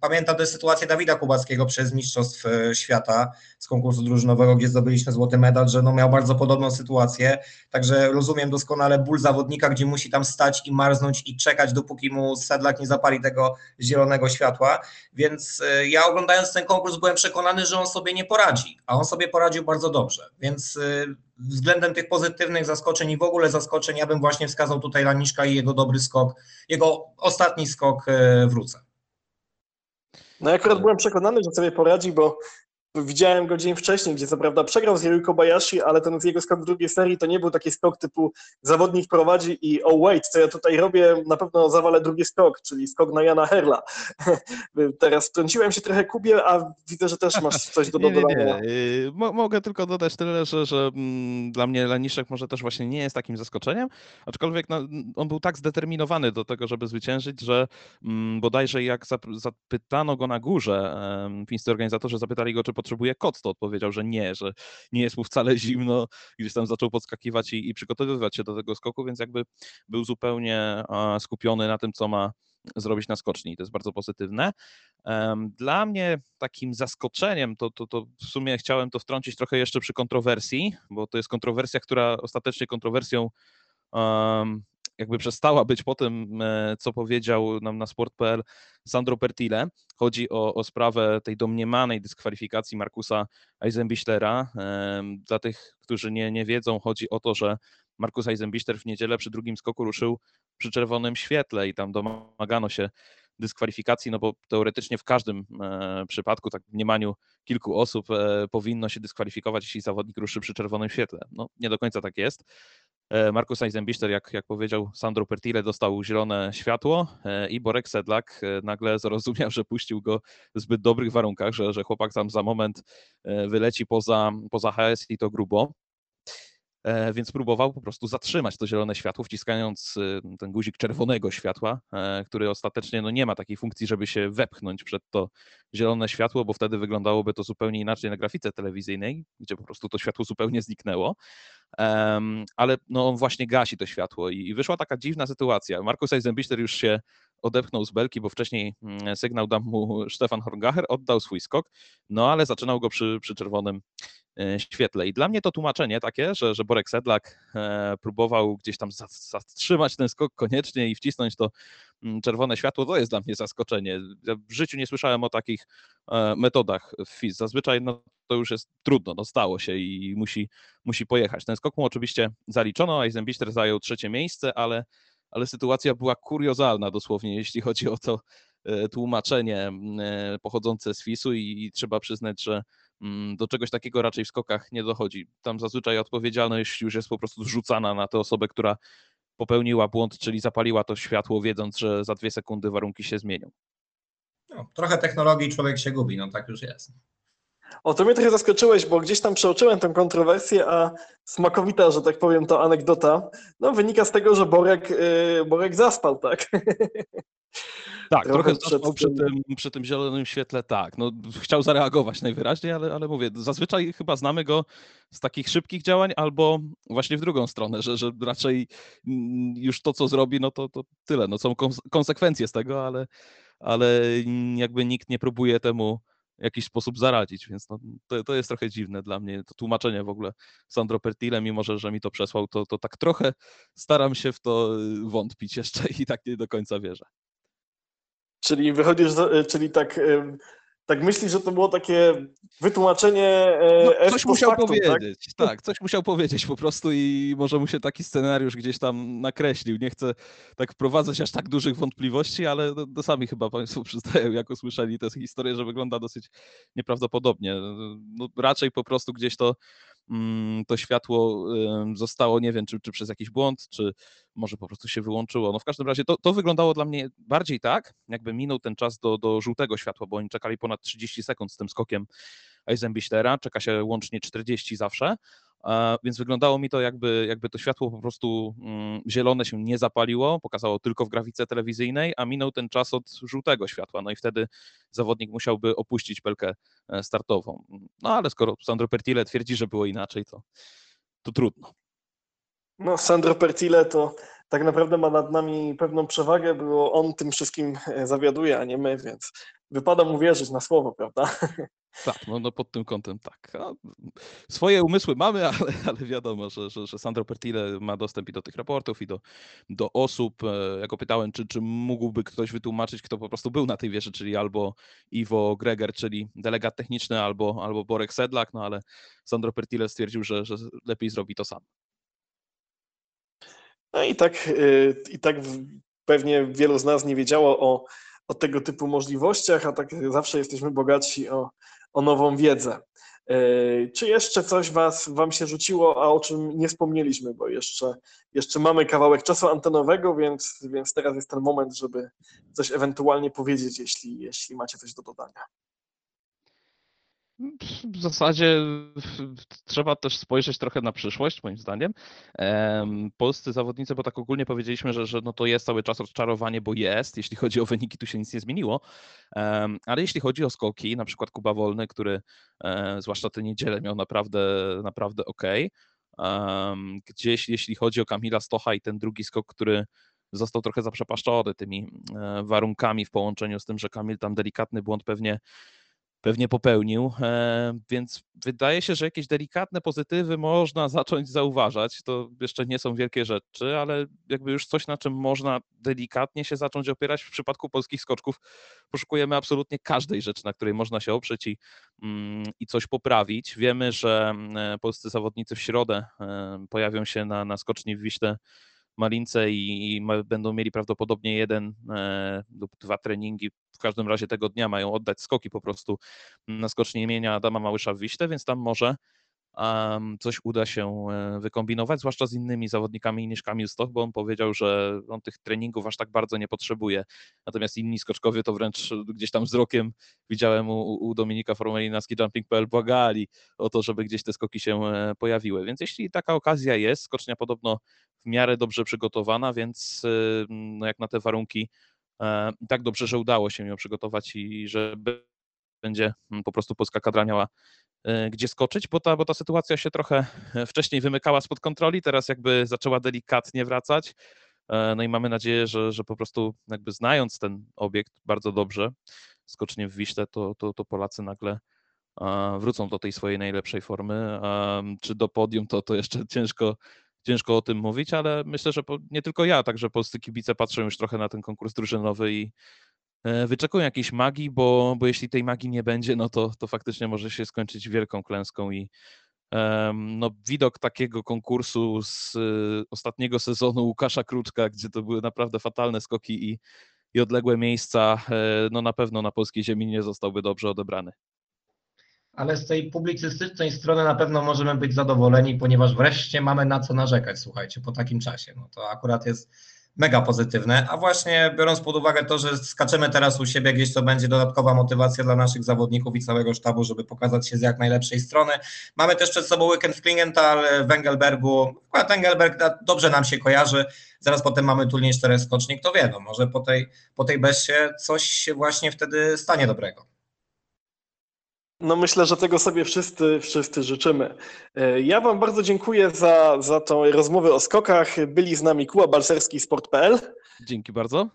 D: pamiętam tę sytuację Dawida Kubackiego przez Mistrzostw e, Świata z konkursu drużynowego, gdzie zdobyliśmy złoty medal, że no miał bardzo podobną sytuację, także rozumiem doskonale ból zawodnika, gdzie musi tam stać i marznąć i czekać, dopóki mu sedlak nie zapali tego zielonego światła, więc e, ja oglądając ten konkurs byłem przekonany, że on sobie nie poradzi, a on sobie poradził bardzo dobrze, więc e, względem tych pozytywnych zaskoczeń i w ogóle zaskoczeń ja bym właśnie wskazał tutaj Laniszka i jego dobry skok, jego ostatni skok wrócę.
A: No ja akurat byłem przekonany, że sobie poradzi, bo Widziałem go dzień wcześniej, gdzie co prawda przegrał z Yuri Kobayashi, ale ten jego skok w drugiej serii to nie był taki skok typu zawodnik prowadzi i oh wait, co ja tutaj robię, na pewno zawalę drugi skok, czyli skok na Jana Herla. Teraz wtrąciłem się trochę Kubie, a widzę, że też masz coś do dodania. Nie.
E: Mogę tylko dodać tyle, że, że mm, dla mnie Leniszek może też właśnie nie jest takim zaskoczeniem, aczkolwiek no, on był tak zdeterminowany do tego, żeby zwyciężyć, że mm, bodajże jak zapytano go na górze, fińscy organizatorzy zapytali go, czy potrzebuje kot, to odpowiedział, że nie, że nie jest mu wcale zimno, gdzieś tam zaczął podskakiwać i, i przygotowywać się do tego skoku, więc jakby był zupełnie skupiony na tym, co ma zrobić na skoczni. To jest bardzo pozytywne. Dla mnie takim zaskoczeniem, to, to, to w sumie chciałem to wtrącić trochę jeszcze przy kontrowersji, bo to jest kontrowersja, która ostatecznie kontrowersją um, jakby przestała być po tym, e, co powiedział nam na sport.pl Sandro Pertile. Chodzi o, o sprawę tej domniemanej dyskwalifikacji Markusa Eisenbichtera. Dla tych, którzy nie, nie wiedzą, chodzi o to, że Markus Eisenbichter w niedzielę przy drugim skoku ruszył przy czerwonym świetle i tam domagano się dyskwalifikacji, no bo teoretycznie w każdym e, przypadku, tak w mniemaniu kilku osób, e, powinno się dyskwalifikować, jeśli zawodnik ruszy przy czerwonym świetle. No nie do końca tak jest. E, Markus Eisenbichter, jak, jak powiedział Sandro Pertile, dostał zielone światło e, i Borek Sedlak e, nagle zrozumiał, że puścił go w zbyt dobrych warunkach, że, że chłopak tam za moment wyleci poza, poza HS i to grubo. E, więc próbował po prostu zatrzymać to zielone światło, wciskając y, ten guzik czerwonego światła, e, który ostatecznie no, nie ma takiej funkcji, żeby się wepchnąć przed to zielone światło, bo wtedy wyglądało to zupełnie inaczej na grafice telewizyjnej, gdzie po prostu to światło zupełnie zniknęło. ale no, on właśnie gasi to światło i wyszła taka dziwna sytuacja. Markus Eisenbichter już się odepchnął z belki, bo wcześniej mm, sygnał dał mu Stefan Horngacher, oddał swój skok, no ale zaczynał go przy, przy czerwonym E, świetle. I dla mnie to tłumaczenie takie, że, że Borek Sedlak e, próbował gdzieś tam zatrzymać ten skok koniecznie i wcisnąć to mm, czerwone światło, to jest dla mnie zaskoczenie. Ja w życiu nie słyszałem o takich e, metodach w FIS. Zazwyczaj no, to już jest trudno, no stało się i musi, musi pojechać. Ten skok mu oczywiście zaliczono, Eisenbichter zajął trzecie miejsce, ale, ale sytuacja była kuriozalna dosłownie, jeśli chodzi o to tłumaczenie pochodzące z FIS-u i, trzeba przyznać, że do czegoś takiego raczej w skokach nie dochodzi. Tam zazwyczaj odpowiedzialność już jest po prostu zrzucana na tę osobę, która popełniła błąd, czyli zapaliła to światło, wiedząc, że za dwie sekundy warunki się zmienią.
D: No, trochę technologii człowiek się gubi, no tak już jest.
A: O, to mnie trochę zaskoczyłeś, bo gdzieś tam przeoczyłem tę kontrowersję, a smakowita, że tak powiem, to anegdota, no wynika z tego, że Borek, yy, Borek zaspał, tak?
E: Tak,
A: Trochę
E: trochę
A: przed
E: zaspał przy
A: tym-
E: przy tym zielonym świetle, tak. No, chciał zareagować najwyraźniej, ale, ale mówię, zazwyczaj chyba znamy go z takich szybkich działań albo właśnie w drugą stronę, że, że raczej mm, już to, co zrobi, no to, to tyle. No, są kons- konsekwencje z tego, ale, ale jakby nikt nie próbuje temu jakiś sposób zaradzić, więc no, to, to jest trochę dziwne dla mnie. To tłumaczenie w ogóle Sandro Pertile, mimo że, że mi to przesłał, to, to tak trochę staram się w to y, wątpić jeszcze i tak nie do końca wierzę.
A: Czyli wychodzisz, za- czyli tak, tak myślisz, że to było takie wytłumaczenie
E: No,
A: yy, ex
E: coś musiał
A: factum, tak?
E: powiedzieć, tak? coś musiał powiedzieć po prostu i może mu się taki scenariusz gdzieś tam nakreślił. Nie chcę tak wprowadzać aż tak dużych wątpliwości, ale to, to sami chyba Państwo przyznają, jak usłyszeli tę historię, że wygląda dosyć nieprawdopodobnie. No, raczej po prostu gdzieś to, to światło zostało, nie wiem, czy, czy przez jakiś błąd, czy może po prostu się wyłączyło. No w każdym razie to, to wyglądało dla mnie bardziej tak, jakby minął ten czas do, do żółtego światła, bo oni czekali ponad 30 sekund z tym skokiem Eisenbichlera, czeka się łącznie 40 zawsze, e, więc wyglądało mi to jakby, jakby to światło po prostu mm, zielone się nie zapaliło, pokazało tylko w grafice telewizyjnej, a minął ten czas od żółtego światła, no i wtedy zawodnik musiałby opuścić pelkę e, startową. No ale skoro Sandro Pertile twierdzi, że było inaczej, to, to trudno.
A: No, Sandro Pertile to tak naprawdę ma nad nami pewną przewagę, bo on tym wszystkim e, zawiaduje, a nie my, więc wypada mu wierzyć na słowo, prawda?
E: Tak, no, no pod tym kątem tak. A swoje umysły mamy, ale, ale wiadomo, że, że, że Sandro Pertile ma dostęp i do tych raportów, i do, do osób. E, Ja go pytałem, czy, czy mógłby ktoś wytłumaczyć, kto po prostu był na tej wieży, czyli albo Iwo Greger, czyli delegat techniczny, albo, albo Borek Sedlak, no ale Sandro Pertile stwierdził, że, że lepiej zrobi to sam.
A: No i tak, y, i tak pewnie wielu z nas nie wiedziało o, o tego typu możliwościach, a tak zawsze jesteśmy bogatsi o, o nową wiedzę. Y, Czy jeszcze coś was, Wam się rzuciło, a o czym nie wspomnieliśmy, bo jeszcze, jeszcze mamy kawałek czasu antenowego, więc, więc teraz jest ten moment, żeby coś ewentualnie powiedzieć, jeśli, jeśli macie coś do dodania.
E: W zasadzie trzeba też spojrzeć trochę na przyszłość, moim zdaniem. Em, Polscy zawodnicy, bo tak ogólnie powiedzieliśmy, że, że no to jest cały czas rozczarowanie, bo jest. Jeśli chodzi o wyniki, tu się nic nie zmieniło. Ale jeśli chodzi o skoki, na przykład Kuba Wolny, który e, zwłaszcza tę niedzielę miał naprawdę, naprawdę ok. Gdzieś jeśli chodzi o Kamila Stocha i ten drugi skok, który został trochę zaprzepaszczony tymi e, warunkami w połączeniu z tym, że Kamil tam delikatny błąd pewnie pewnie popełnił, e, więc wydaje się, że jakieś delikatne pozytywy można zacząć zauważać. To jeszcze nie są wielkie rzeczy, ale jakby już coś, na czym można delikatnie się zacząć opierać. W przypadku polskich skoczków poszukujemy absolutnie każdej rzeczy, na której można się oprzeć i, mm, i coś poprawić. Wiemy, że e, polscy zawodnicy w środę e, pojawią się na, na skoczni w Wiśle Malince i, i ma, będą mieli prawdopodobnie jeden e, lub dwa treningi. W każdym razie tego dnia mają oddać skoki po prostu na skoczni imienia Adama Małysza w Wiśle, więc tam może coś uda się e, wykombinować, zwłaszcza z innymi zawodnikami niż Kamil Stoch, bo on powiedział, że on tych treningów aż tak bardzo nie potrzebuje. Natomiast inni skoczkowie to wręcz gdzieś tam wzrokiem widziałem u, u Dominika Formelina z Jumping.pl błagali o to, żeby gdzieś te skoki się e, pojawiły. Więc jeśli taka okazja jest, skocznia podobno w miarę dobrze przygotowana, więc y, no jak na te warunki e, tak dobrze, że udało się ją przygotować i że będzie mm, po prostu polska kadra miała gdzie skoczyć, bo ta, bo ta sytuacja się trochę e, wcześniej wymykała spod kontroli, teraz jakby zaczęła delikatnie wracać. E, No i mamy nadzieję, że, że po prostu jakby znając ten obiekt bardzo dobrze, skocznie w Wiśle, to, to, to Polacy nagle e, wrócą do tej swojej najlepszej formy. Czy do podium, to, to jeszcze ciężko, ciężko o tym mówić, ale myślę, że nie tylko ja, także polscy kibice patrzą już trochę na ten konkurs drużynowy i e, wyczekują jakiejś magii, bo, bo jeśli tej magii nie będzie, no to, to faktycznie może się skończyć wielką klęską i em, no, widok takiego konkursu z y, ostatniego sezonu Łukasza Kruczka, gdzie to były naprawdę fatalne skoki i, i odległe miejsca, e, no na pewno na polskiej ziemi nie zostałby dobrze odebrany.
D: Ale z tej publicystycznej strony na pewno możemy być zadowoleni, ponieważ wreszcie mamy na co narzekać, słuchajcie, po takim czasie. No to akurat jest mega pozytywne, a właśnie biorąc pod uwagę to, że skaczemy teraz u siebie gdzieś, to będzie dodatkowa motywacja dla naszych zawodników i całego sztabu, żeby pokazać się z jak najlepszej strony. Mamy też przed sobą weekend w Klingenthal, w Engelbergu. Akurat Engelberg dobrze nam się kojarzy, zaraz potem mamy turniej czteroskoczni, kto wie, no może po tej, po tej Bessie coś się właśnie wtedy stanie dobrego.
A: No myślę, że tego sobie wszyscy, wszyscy życzymy. E, ja Wam bardzo dziękuję za, za tą rozmowę o skokach. Byli z nami Kuba Balserski, Sport.pl.
E: Dzięki bardzo.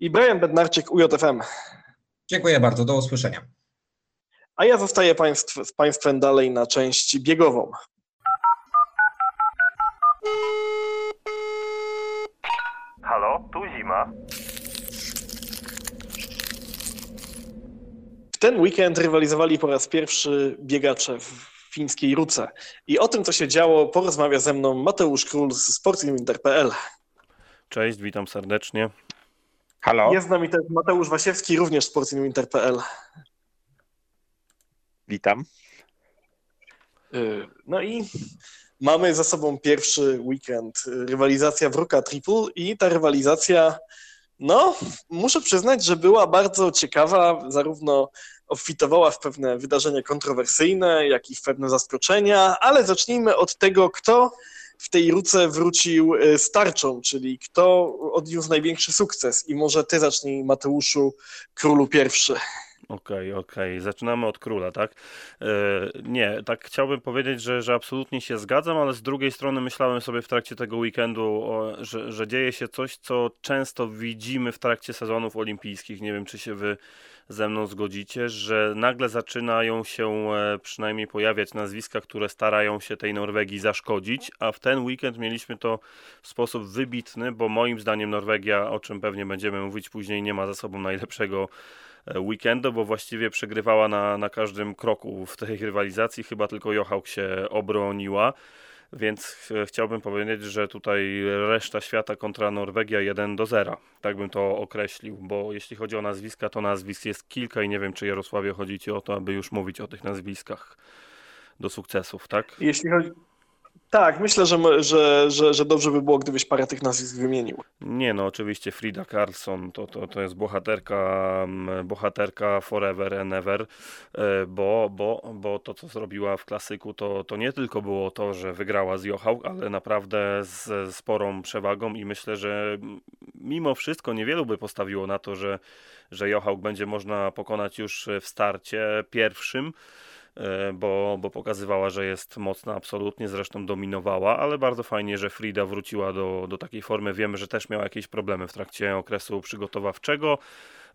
A: I Brian Bednarczyk, UJFM.
D: Dziękuję bardzo, do usłyszenia.
A: A ja zostaję państw, z Państwem dalej na część biegową.
C: Halo, tu Zima.
A: W ten weekend rywalizowali po raz pierwszy biegacze w fińskiej Ruce. I o tym, co się działo, porozmawia ze mną Mateusz Król z sportinwinter.pl.
F: Cześć, witam serdecznie.
G: Halo.
A: Jest z nami też Mateusz Wasiewski, również sportinwinter.pl.
G: Witam.
A: Y, No i mamy za sobą pierwszy weekend. Rywalizacja Wruka Triple i ta rywalizacja, no, muszę przyznać, że była bardzo ciekawa, zarówno obfitowała w pewne wydarzenia kontrowersyjne, jak i w pewne zaskoczenia, ale zacznijmy od tego, kto w tej ruce wrócił y, starczą, czyli kto odniósł największy sukces. I może ty zacznij, Mateuszu, królu pierwszy.
F: Okej, okej. Zaczynamy od króla, tak? E, nie, tak chciałbym powiedzieć, że, że absolutnie się zgadzam, ale z drugiej strony myślałem sobie w trakcie tego weekendu, o, że, że dzieje się coś, co często widzimy w trakcie sezonów olimpijskich. Nie wiem, czy się wy ze mną zgodzicie, że nagle zaczynają się e, przynajmniej pojawiać nazwiska, które starają się tej Norwegii zaszkodzić, a w ten weekend mieliśmy to w sposób wybitny, bo moim zdaniem Norwegia, o czym pewnie będziemy mówić później, nie ma za sobą najlepszego weekendu, bo właściwie przegrywała na, na każdym kroku w tej rywalizacji, chyba tylko Jochałk się obroniła. Więc ch- chciałbym powiedzieć, że tutaj reszta świata kontra Norwegia 1 do 0. Tak bym to określił, bo jeśli chodzi o nazwiska, to nazwisk jest kilka i nie wiem, czy Jarosławie chodzi Ci o to, aby już mówić o tych nazwiskach do sukcesów, tak?
A: Jeśli chodzi... Tak, myślę, że, że, że, że dobrze by było, gdybyś parę tych nazwisk wymienił.
F: Nie no, oczywiście Frida Karlsson to, to, to jest bohaterka, bohaterka forever and ever, e, bo, bo, bo to co zrobiła w klasyku to, to nie tylko było to, że wygrała z Jochał, ale naprawdę z sporą przewagą i myślę, że mimo wszystko niewielu by postawiło na to, że, że Jochał będzie można pokonać już w starcie pierwszym bo, bo pokazywała, że jest mocna absolutnie, zresztą dominowała, ale bardzo fajnie, że Frida wróciła do, do takiej formy. Wiemy, że też miała jakieś problemy w trakcie okresu przygotowawczego.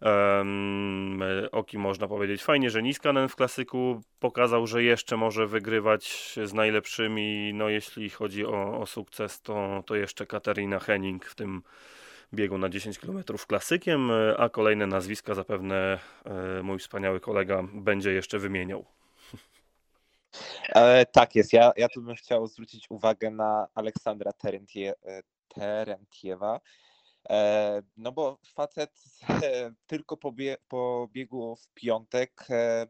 F: Um, Oki można powiedzieć fajnie, że Niskanen w klasyku pokazał, że jeszcze może wygrywać z najlepszymi. No jeśli chodzi o, o sukces, to, to jeszcze Katarina Henning w tym biegu na 10 km klasykiem, e, a kolejne nazwiska zapewne e, mój wspaniały kolega będzie jeszcze wymieniał.
G: Tak jest. Ja, ja tu bym chciał zwrócić uwagę na Aleksandra Terentie, Terentiewa. E, no bo facet tylko po, bie, po biegu w piątek e,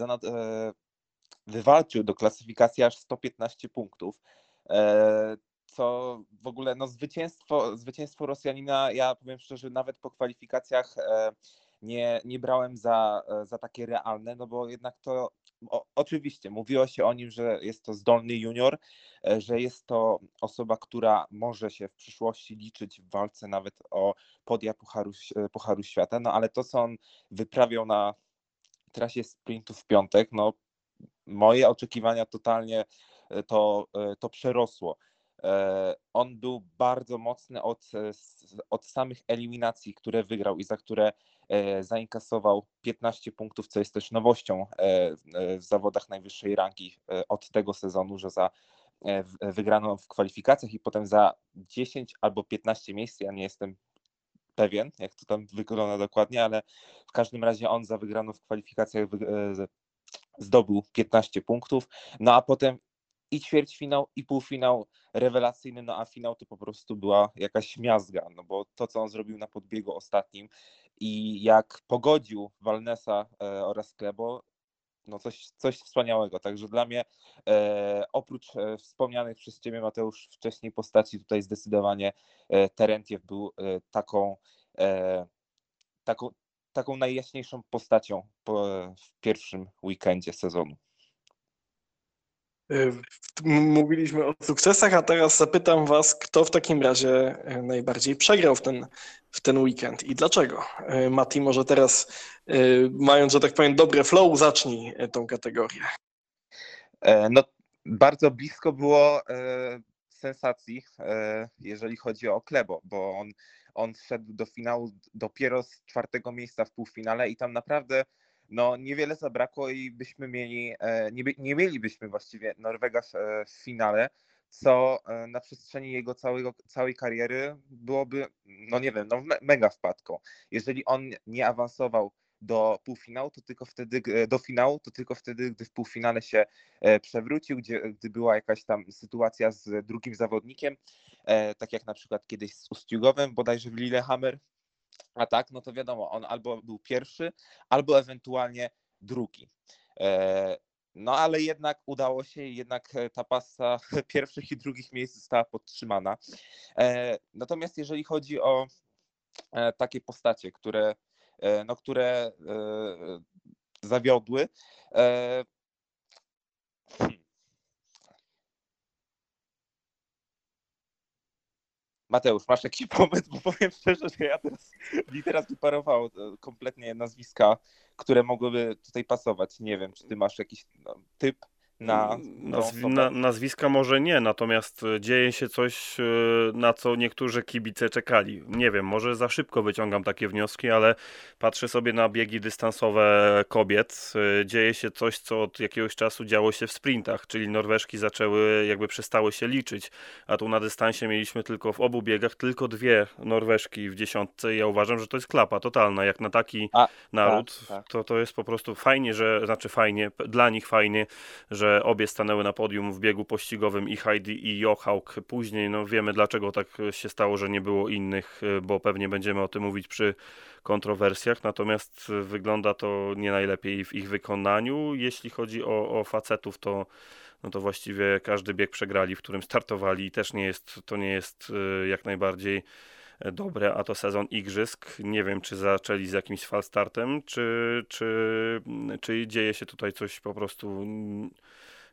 G: e, wywalczył do klasyfikacji aż 115 punktów. Co w ogóle no zwycięstwo, zwycięstwo Rosjanina, ja powiem szczerze, nawet po kwalifikacjach nie, nie brałem za, e, za takie realne, no bo jednak to o, oczywiście mówiło się o nim, że jest to zdolny junior, e, że jest to osoba, która może się w przyszłości liczyć w walce nawet o podia Pucharu, e, Pucharu Świata, no ale to, co on wyprawiał na trasie sprintu w piątek, no moje oczekiwania totalnie to, to przerosło. On był bardzo mocny od, od samych eliminacji, które wygrał i za które zainkasował 15 punktów, co jest też nowością e, w- e, w zawodach najwyższej rangi e, od tego sezonu, że za e, wygraną w kwalifikacjach i potem za 10 albo 15 miejsc, ja nie jestem pewien, jak to tam wygląda dokładnie, ale w każdym razie on za wygraną w kwalifikacjach e, zdobył 15 punktów, no a potem i ćwierćfinał, i półfinał rewelacyjny, no a finał to po prostu była jakaś miazga, no bo to, co on zrobił na podbiegu ostatnim i jak pogodził Walnesa e, oraz Klebo, no coś, coś wspaniałego. Także dla mnie e, oprócz e, wspomnianych przez Ciebie Mateusz wcześniej postaci tutaj zdecydowanie e, Terentiew był e, taką, e, taką, taką najjaśniejszą postacią po, w pierwszym weekendzie sezonu.
A: Y, mówiliśmy o sukcesach, a teraz zapytam Was, kto w takim razie y, najbardziej przegrał w ten, w ten weekend i dlaczego? Y, Mati, może teraz, mając, że tak powiem, dobre flow, zacznij tą kategorię.
G: E, no, bardzo blisko było e, sensacji, e, jeżeli chodzi o Klebo, bo on, on wszedł do finału dopiero z czwartego miejsca w półfinale i tam naprawdę no niewiele zabrakło i byśmy mieli, e, nie, nie mielibyśmy właściwie Norwega w, e, finale, co e, na przestrzeni jego całego, całej kariery byłoby, no nie wiem, no mega wpadką. Jeżeli on nie awansował do półfinału, to tylko wtedy, do finału, to tylko wtedy, gdy w półfinale się przewrócił, gdzie, gdy była jakaś tam sytuacja z drugim zawodnikiem, tak jak na przykład kiedyś z Ustiugowem, bodajże w Lillehammer, a tak, no to wiadomo, on albo był pierwszy, albo ewentualnie drugi. E, no ale jednak udało się, jednak e, ta pasa pierwszych i drugich miejsc została podtrzymana. E, natomiast jeżeli chodzi o takie postacie, które, no, które zawiodły, Mateusz, masz jakiś pomysł? Bo powiem szczerze, że ja teraz, mi teraz wyparowało e, kompletnie nazwiska, które mogłyby tutaj pasować. Nie wiem, czy ty masz jakiś no, typ? Na,
F: Nazw na, nazwiska może nie, natomiast e, dzieje się coś, e, na co niektórzy kibice czekali. Nie wiem, może za szybko wyciągam takie wnioski, ale patrzę sobie na biegi dystansowe kobiet. E, dzieje się coś, co od jakiegoś czasu działo się w sprintach, czyli Norweżki zaczęły, jakby przestały się liczyć, a tu na dystansie mieliśmy tylko w obu biegach tylko dwie Norweżki w dziesiątce i ja uważam, że to jest klapa totalna. Jak na taki a, naród, tak, tak. To, to jest po prostu fajnie, że, znaczy fajnie, dla nich fajnie, że obie stanęły na podium w biegu pościgowym i Heidi i Johauk. Później no wiemy dlaczego tak się stało, że nie było innych, bo pewnie będziemy o tym mówić przy kontrowersjach, natomiast wygląda to nie najlepiej w ich wykonaniu. Jeśli chodzi o, o facetów, to no to właściwie każdy bieg przegrali, w którym startowali i też nie jest, to nie jest y, jak najbardziej dobre, a to sezon igrzysk. Nie wiem, czy zaczęli z jakimś falstartem, czy, czy, czy dzieje się tutaj coś po prostu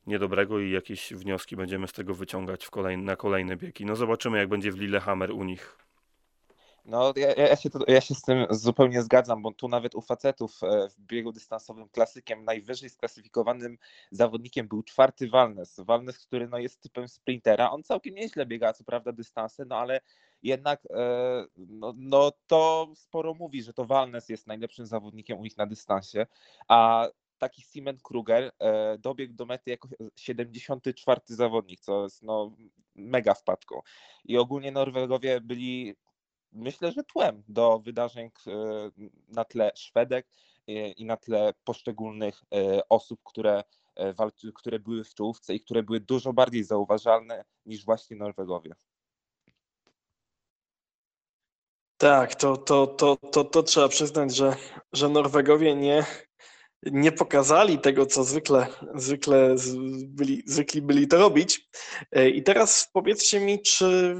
F: niedobrego i jakieś wnioski będziemy z tego wyciągać w kolejne, na kolejne biegi. No zobaczymy, jak będzie w Lillehammer u nich.
G: No, ja, ja, się, ja się z tym zupełnie zgadzam, bo tu nawet u facetów e, w biegu dystansowym klasykiem najwyżej sklasyfikowanym zawodnikiem był czwarty Walnes. Walnes, który no, jest typem sprintera. On całkiem nieźle biega, co prawda, dystanse, no ale jednak e, no, no, to sporo mówi, że to Walnes jest najlepszym zawodnikiem u nich na dystansie, a taki Simon Kruger e, dobiegł do mety jako 74 zawodnik, co jest no, mega wpadką. I ogólnie Norwegowie byli, myślę, że tłem do wydarzeń e, na tle Szwedek i na tle poszczególnych osób, które, które były w czołówce i które były dużo bardziej zauważalne niż właśnie Norwegowie.
A: Tak, to, to, to, to, to trzeba przyznać, że, że Norwegowie nie, nie pokazali tego, co zwykle, zwykle byli, zwykli byli to robić. E, I teraz powiedzcie mi, czy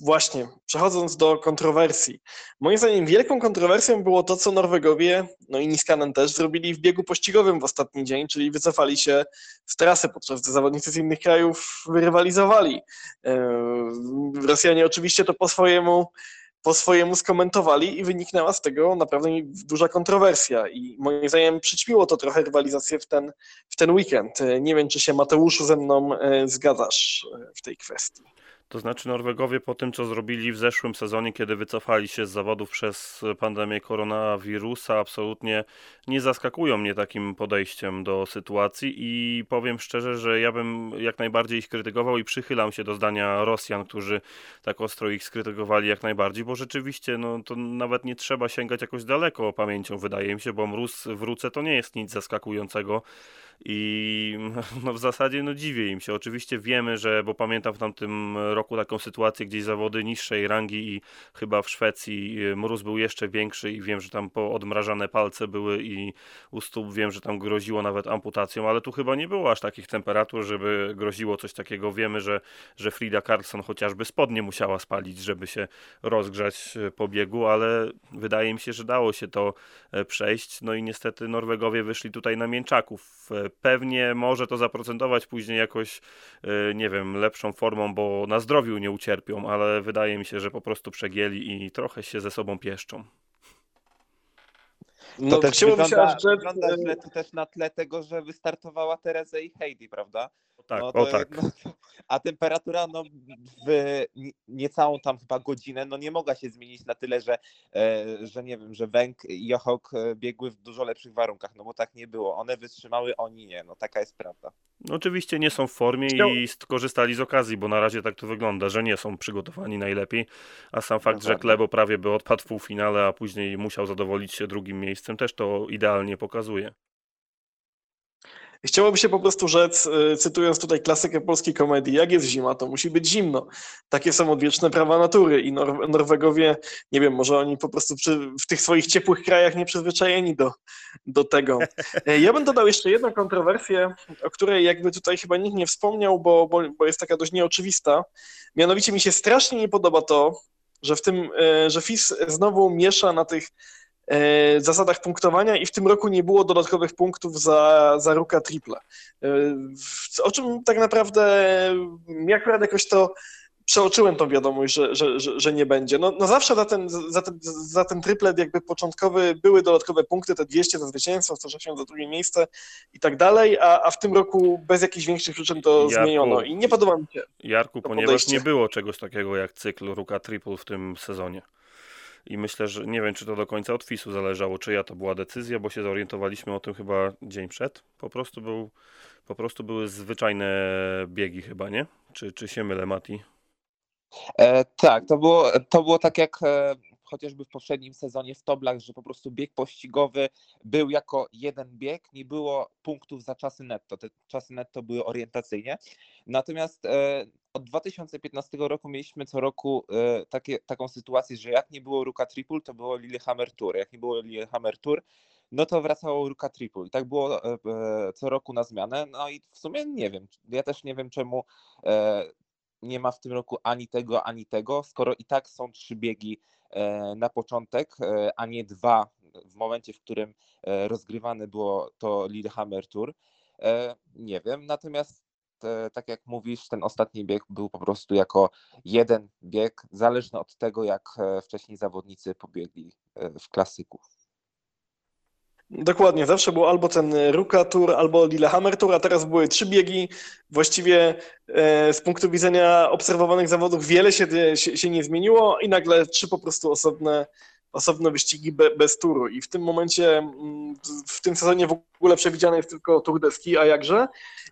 A: właśnie, przechodząc do kontrowersji, moim zdaniem wielką kontrowersją było to, co Norwegowie, no i Niskanen też, zrobili w biegu pościgowym w ostatni dzień, czyli wycofali się z trasy, podczas gdy zawodnicy z innych krajów rywalizowali. E, Rosjanie oczywiście to po swojemu po swojemu skomentowali i wyniknęła z tego naprawdę duża kontrowersja i moim zdaniem przyćmiło to trochę rywalizację w ten, w ten weekend. Nie wiem, czy się Mateuszu ze mną e, zgadzasz e, w tej kwestii.
F: To znaczy Norwegowie po tym, co zrobili w zeszłym sezonie, kiedy wycofali się z zawodów przez pandemię koronawirusa, absolutnie nie zaskakują mnie takim podejściem do sytuacji i powiem szczerze, że ja bym jak najbardziej ich krytykował i przychylam się do zdania Rosjan, którzy tak ostro ich skrytykowali jak najbardziej, bo rzeczywiście no, to nawet nie trzeba sięgać jakoś daleko pamięcią, wydaje mi się, bo mróz wrócę to nie jest nic zaskakującego i no w zasadzie no dziwię im się. Oczywiście wiemy, że, bo pamiętam w tamtym roku taką sytuację, gdzieś zawody niższej rangi i chyba w Szwecji y, mróz był jeszcze większy i wiem, że tam po odmrażane palce były i u stóp wiem, że tam groziło nawet amputacją, ale tu chyba nie było aż takich temperatur, żeby groziło coś takiego. Wiemy, że, że Frida Karlsson chociażby spodnie musiała spalić, żeby się rozgrzać y, po biegu, ale wydaje mi się, że dało się to e, przejść. No i niestety Norwegowie wyszli tutaj na mięczaków. Pewnie może to zaprocentować później jakoś, e, nie wiem, lepszą formą, bo na zdrowiu nie ucierpią, ale wydaje mi się, że po prostu przegięli i trochę się ze sobą pieszczą.
G: To
A: No,
G: też
A: chciałoby się
G: wygląda,
A: aż rzec,
G: wygląda źle tu też na tle tego, że wystartowała Teresa i Heidi, prawda?
F: Tak,
G: no,
F: o
G: to-
F: tak.
G: No, to- a temperatura no, w nie- niecałą tam chyba godzinę no, nie mogła się zmienić na tyle, że, e, że nie wiem, że Węg i Jochok e, biegły w dużo lepszych warunkach, no bo tak nie było. One wytrzymały, oni nie, no taka jest prawda.
F: No, oczywiście nie są w formie i skorzystali z okazji, bo na razie tak to wygląda, że nie są przygotowani najlepiej, a sam fakt, że
G: Dokładnie.
F: Klebo prawie by odpadł w półfinale, a później musiał zadowolić się drugim miejscem, też to idealnie pokazuje.
A: Chciałoby się po prostu rzec, y, cytując tutaj klasykę polskiej komedii, jak jest zima, to musi być zimno. Takie są odwieczne prawa natury i Nor- Norwegowie, nie wiem, może oni po prostu przy, w tych swoich ciepłych krajach nie przyzwyczajeni do, do tego. E, Ja bym dodał jeszcze jedną kontrowersję, o której jakby tutaj chyba nikt nie wspomniał, bo, bo, bo jest taka dość nieoczywista. Mianowicie mi się strasznie nie podoba to, że w tym, e, że FIS znowu miesza na tych zasadach punktowania i w tym roku nie było dodatkowych punktów za, za ruka triple. E, O czym tak naprawdę ja akurat jakoś to przeoczyłem tą wiadomość, że, że, że, że nie będzie. No, no zawsze za ten, za, ten, za ten triplet jakby początkowy były dodatkowe punkty, te 200 za zwycięstwo, 160 za drugie miejsce i tak dalej, a, a w tym roku bez jakichś większych przyczyn to
F: Jarku,
A: zmieniono i nie podoba mi się.
F: Jarku, ponieważ
A: podejście.
F: nie było czegoś takiego jak cykl Ruka Triple w tym sezonie. I myślę, że nie wiem, czy to do końca od FIS-u zależało, czyja to była decyzja, bo się zorientowaliśmy o tym chyba dzień przed. Po prostu, był, po prostu były zwyczajne biegi chyba, nie? Czy, czy się mylę, Mati?
G: E, tak, to było, to było tak jak e, chociażby w poprzednim sezonie w Toblach, że po prostu bieg pościgowy był jako jeden bieg, nie było punktów za czasy netto. Te czasy netto były orientacyjnie. Natomiast e, od 2015 roku mieliśmy co roku e, takie, taką sytuację, że jak nie było Ruka Triple, to było Lillehammer Tour. Jak nie było Lillehammer Tour, no to wracało Ruka Triple. I tak było e, e, co roku na zmianę. No i w sumie nie wiem. Ja też nie wiem czemu nie ma w tym roku ani tego, ani tego, skoro i tak są trzy biegi na początek, a nie dwa w momencie, w którym rozgrywane było to Lillehammer Tour. Nie wiem, natomiast tak jak mówisz, ten ostatni bieg był po prostu jako jeden bieg, zależny od tego, jak e, wcześniej zawodnicy pobiegli e, w klasyku.
A: Dokładnie, zawsze był albo ten Ruka Tour, albo Lillehammer Tour, a teraz były trzy biegi. Właściwie e, z punktu widzenia obserwowanych zawodów wiele się, się, się nie zmieniło i nagle trzy po prostu osobne, osobne wyścigi be, bez turu. I w tym momencie, mm, w tym sezonie w ogóle przewidziany jest tylko Tour de Ski, a jakże,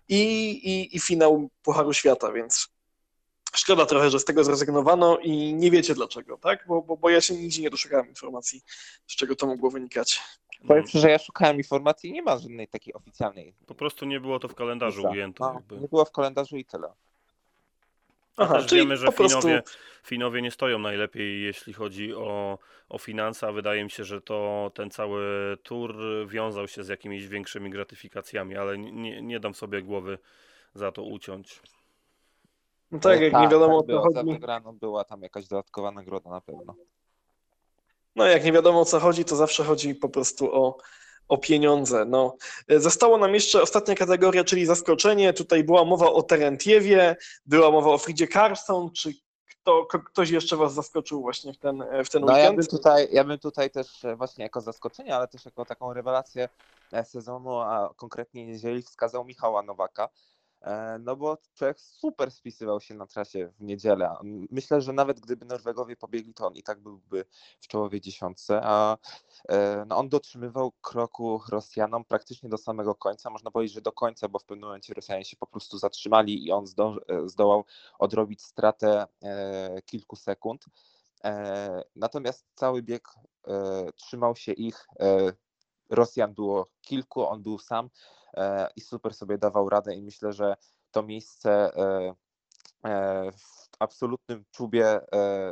A: i, i, i finał Pucharu Świata, więc szkoda trochę, że z tego zrezygnowano i nie wiecie dlaczego, tak? Bo, bo, bo ja się nigdzie nie doszukałem informacji, z czego to mogło wynikać.
G: Powiem szczerze, że ja szukałem informacji i nie ma żadnej takiej oficjalnej.
F: Po prostu nie było to w kalendarzu ujęte.
G: No,
F: jakby.
G: nie było w kalendarzu i tyle.
F: A
A: Aha,
F: też wiemy, że
A: po prostu-
F: Finowie, Finowie nie stoją najlepiej, jeśli chodzi o, o finanse, a wydaje mi się, że to ten cały tour wiązał się z jakimiś większymi gratyfikacjami, ale nie, nie dam sobie głowy za to uciąć.
A: No tak, jak nie wiadomo o co
G: Za
A: chodzi.
G: wygraną była tam jakaś dodatkowa nagroda na pewno.
A: No jak nie wiadomo o co chodzi, to zawsze chodzi po prostu o, o pieniądze. No. Zostało nam jeszcze ostatnia kategoria, czyli zaskoczenie. Tutaj była mowa o Terentiewie, była mowa o Fridzie Carson. Czy ktoś jeszcze was zaskoczył właśnie w ten, w ten
G: No ja
A: weekend?
G: bym, tutaj, ja bym tutaj też e, właśnie jako zaskoczenie, ale też jako taką rewelację e, sezonu, a konkretnie niedzieli wskazał Michała Nowaka. E, No bo człowiek super spisywał się na trasie w niedzielę. Myślę, że nawet gdyby Norwegowie pobiegli, to on i tak byłby w czołowej dziesiątce, a e, no on dotrzymywał kroku Rosjanom praktycznie do samego końca. Można powiedzieć, że do końca, bo w pewnym momencie Rosjanie się po prostu zatrzymali i on zdo, e, zdołał odrobić stratę kilku sekund. Natomiast cały bieg trzymał się ich. Rosjan było kilku, on był sam. E, i super sobie dawał radę i myślę, że to miejsce e, e, w absolutnym czubie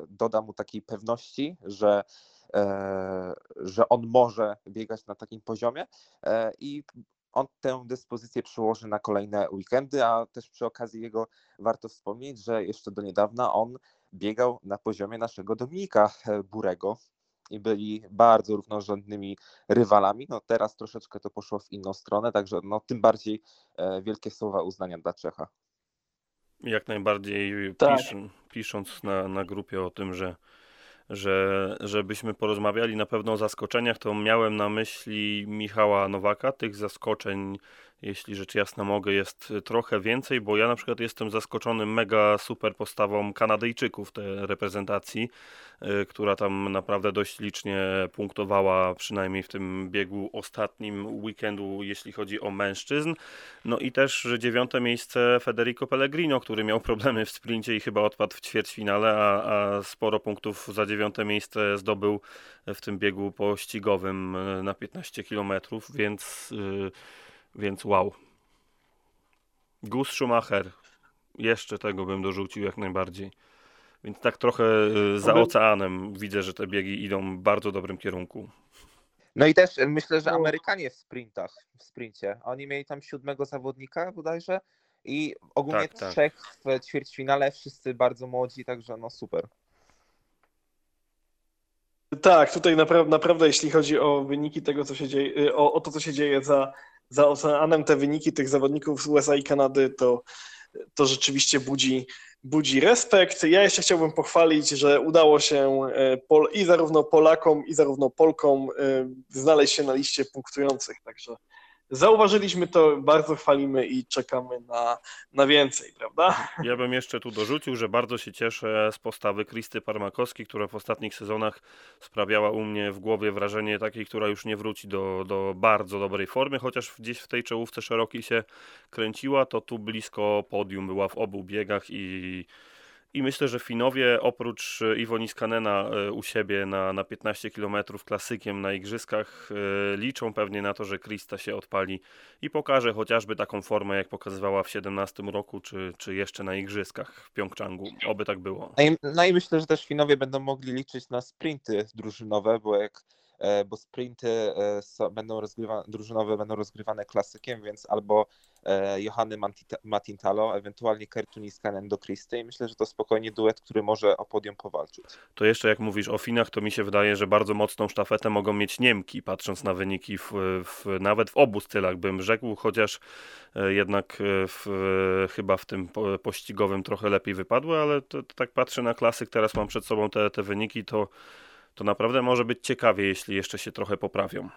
G: doda mu takiej pewności, że, że on może biegać na takim poziomie i on tę dyspozycję przełoży na kolejne weekendy, a też przy okazji jego warto wspomnieć, że jeszcze do niedawna on biegał na poziomie naszego Dominika Burego i byli bardzo równorzędnymi rywalami. No teraz troszeczkę to poszło w inną stronę, także no tym bardziej e, wielkie słowa uznania dla Czecha.
F: Jak najbardziej
A: Tak.
F: pisz, pisząc na, na grupie o tym, że, że żebyśmy porozmawiali na pewno o zaskoczeniach, to miałem na myśli Michała Nowaka. Tych zaskoczeń, jeśli rzecz jasna mogę, jest trochę więcej, bo ja na przykład jestem zaskoczony mega super postawą Kanadyjczyków tej reprezentacji, y, która tam naprawdę dość licznie punktowała, przynajmniej w tym biegu ostatnim weekendu, jeśli chodzi o mężczyzn. No i też dziewiąte miejsce Federico Pellegrino, który miał problemy w sprincie i chyba odpadł w ćwierćfinale, a, a sporo punktów za dziewiąte miejsce zdobył w tym biegu pościgowym e, na 15 km, więc, yy, więc wow. Gus Schumacher. Jeszcze tego bym dorzucił jak najbardziej. Więc tak trochę y, za oceanem widzę, że te biegi idą w bardzo dobrym kierunku.
G: No i też myślę, że
A: No.
G: Amerykanie w sprintach, w sprincie, oni mieli tam siódmego zawodnika bodajże i ogólnie
F: Tak, tak.
G: trzech w ćwierćfinale, wszyscy bardzo młodzi, także no super.
A: Tak, tutaj naprawdę, naprawdę jeśli chodzi o wyniki tego, co się dzieje, y, o, o to, co się dzieje za, za oceanem, te wyniki tych zawodników z USA i Kanady, to, to rzeczywiście budzi, budzi respekt. Ja jeszcze chciałbym pochwalić, że udało się e, Pol, i zarówno Polakom, i zarówno Polkom e, znaleźć się na liście punktujących, także zauważyliśmy to, bardzo chwalimy i czekamy na, na więcej, prawda?
F: Ja bym jeszcze tu dorzucił, że bardzo się cieszę z postawy Kristy Parmakowskiej, która w ostatnich sezonach sprawiała u mnie w głowie wrażenie takiej, która już nie wróci do, do bardzo dobrej formy, chociaż gdzieś w tej czołówce szerokiej się kręciła, to tu blisko podium była w obu biegach i, i myślę, że Finowie oprócz Iwoni Skanena e, u siebie na, na 15 km klasykiem na igrzyskach e, liczą pewnie na to, że Krista się odpali i pokaże chociażby taką formę, jak pokazywała w 17 roku, czy, czy jeszcze na igrzyskach w Pjongczangu. Oby tak było.
G: No i, no i myślę, że też Finowie będą mogli liczyć na sprinty drużynowe, bo jak e, bo sprinty e, będą rozgrywane, drużynowe będą rozgrywane klasykiem, więc albo e, Johanny Matintalo, ewentualnie Kertuni Skanen do Kristy i myślę, że to spokojnie duet, który może o podium powalczyć.
F: To jeszcze jak mówisz o Finach, to mi się wydaje, że bardzo mocną sztafetę mogą mieć Niemki, patrząc na wyniki w, w, nawet w obu stylach, bym rzekł, chociaż e, jednak e, w, chyba w tym po- pościgowym trochę lepiej wypadły, ale to, to tak patrzę na klasyk, teraz mam przed sobą te, te wyniki, to, to naprawdę może być ciekawie, jeśli jeszcze się trochę poprawią.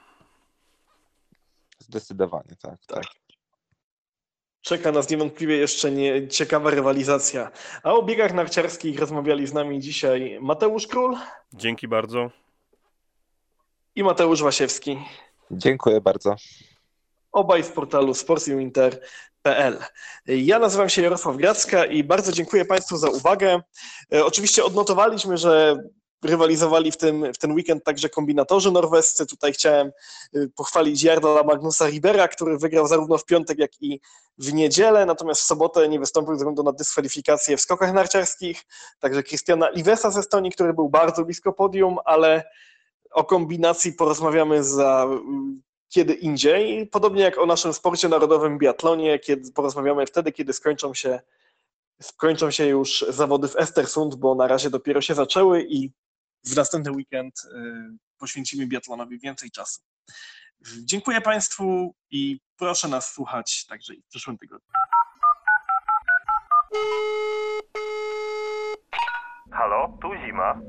G: Zdecydowanie, tak. tak.
A: Czeka nas niewątpliwie jeszcze nie, ciekawa rywalizacja. A o biegach narciarskich rozmawiali z nami dzisiaj Mateusz Król
F: Dzięki bardzo.
A: i Mateusz Wasiewski.
G: Dziękuję bardzo.
A: Obaj z portalu sportsiuinter.pl. Ja nazywam się Jarosław Gracka i bardzo dziękuję Państwu za uwagę. E, Oczywiście odnotowaliśmy, że rywalizowali w, tym, w ten weekend także kombinatorzy norwescy. Tutaj chciałem y, pochwalić Jarda Magnusa Ribera, który wygrał zarówno w piątek, jak i w niedzielę, natomiast w sobotę nie wystąpił ze względu na dyskwalifikację w skokach narciarskich. Także Christiana Livesa z Estonii, który był bardzo blisko podium, ale o kombinacji porozmawiamy za mm, kiedy indziej. Podobnie jak o naszym sporcie narodowym biatlonie, kiedy porozmawiamy wtedy, kiedy skończą się, skończą się już zawody w Estersund, bo na razie dopiero się zaczęły i w następny weekend y, poświęcimy biatlonowi więcej czasu. Dziękuję Państwu i proszę nas słuchać także i w przyszłym tygodniu.
C: Halo, tu zima.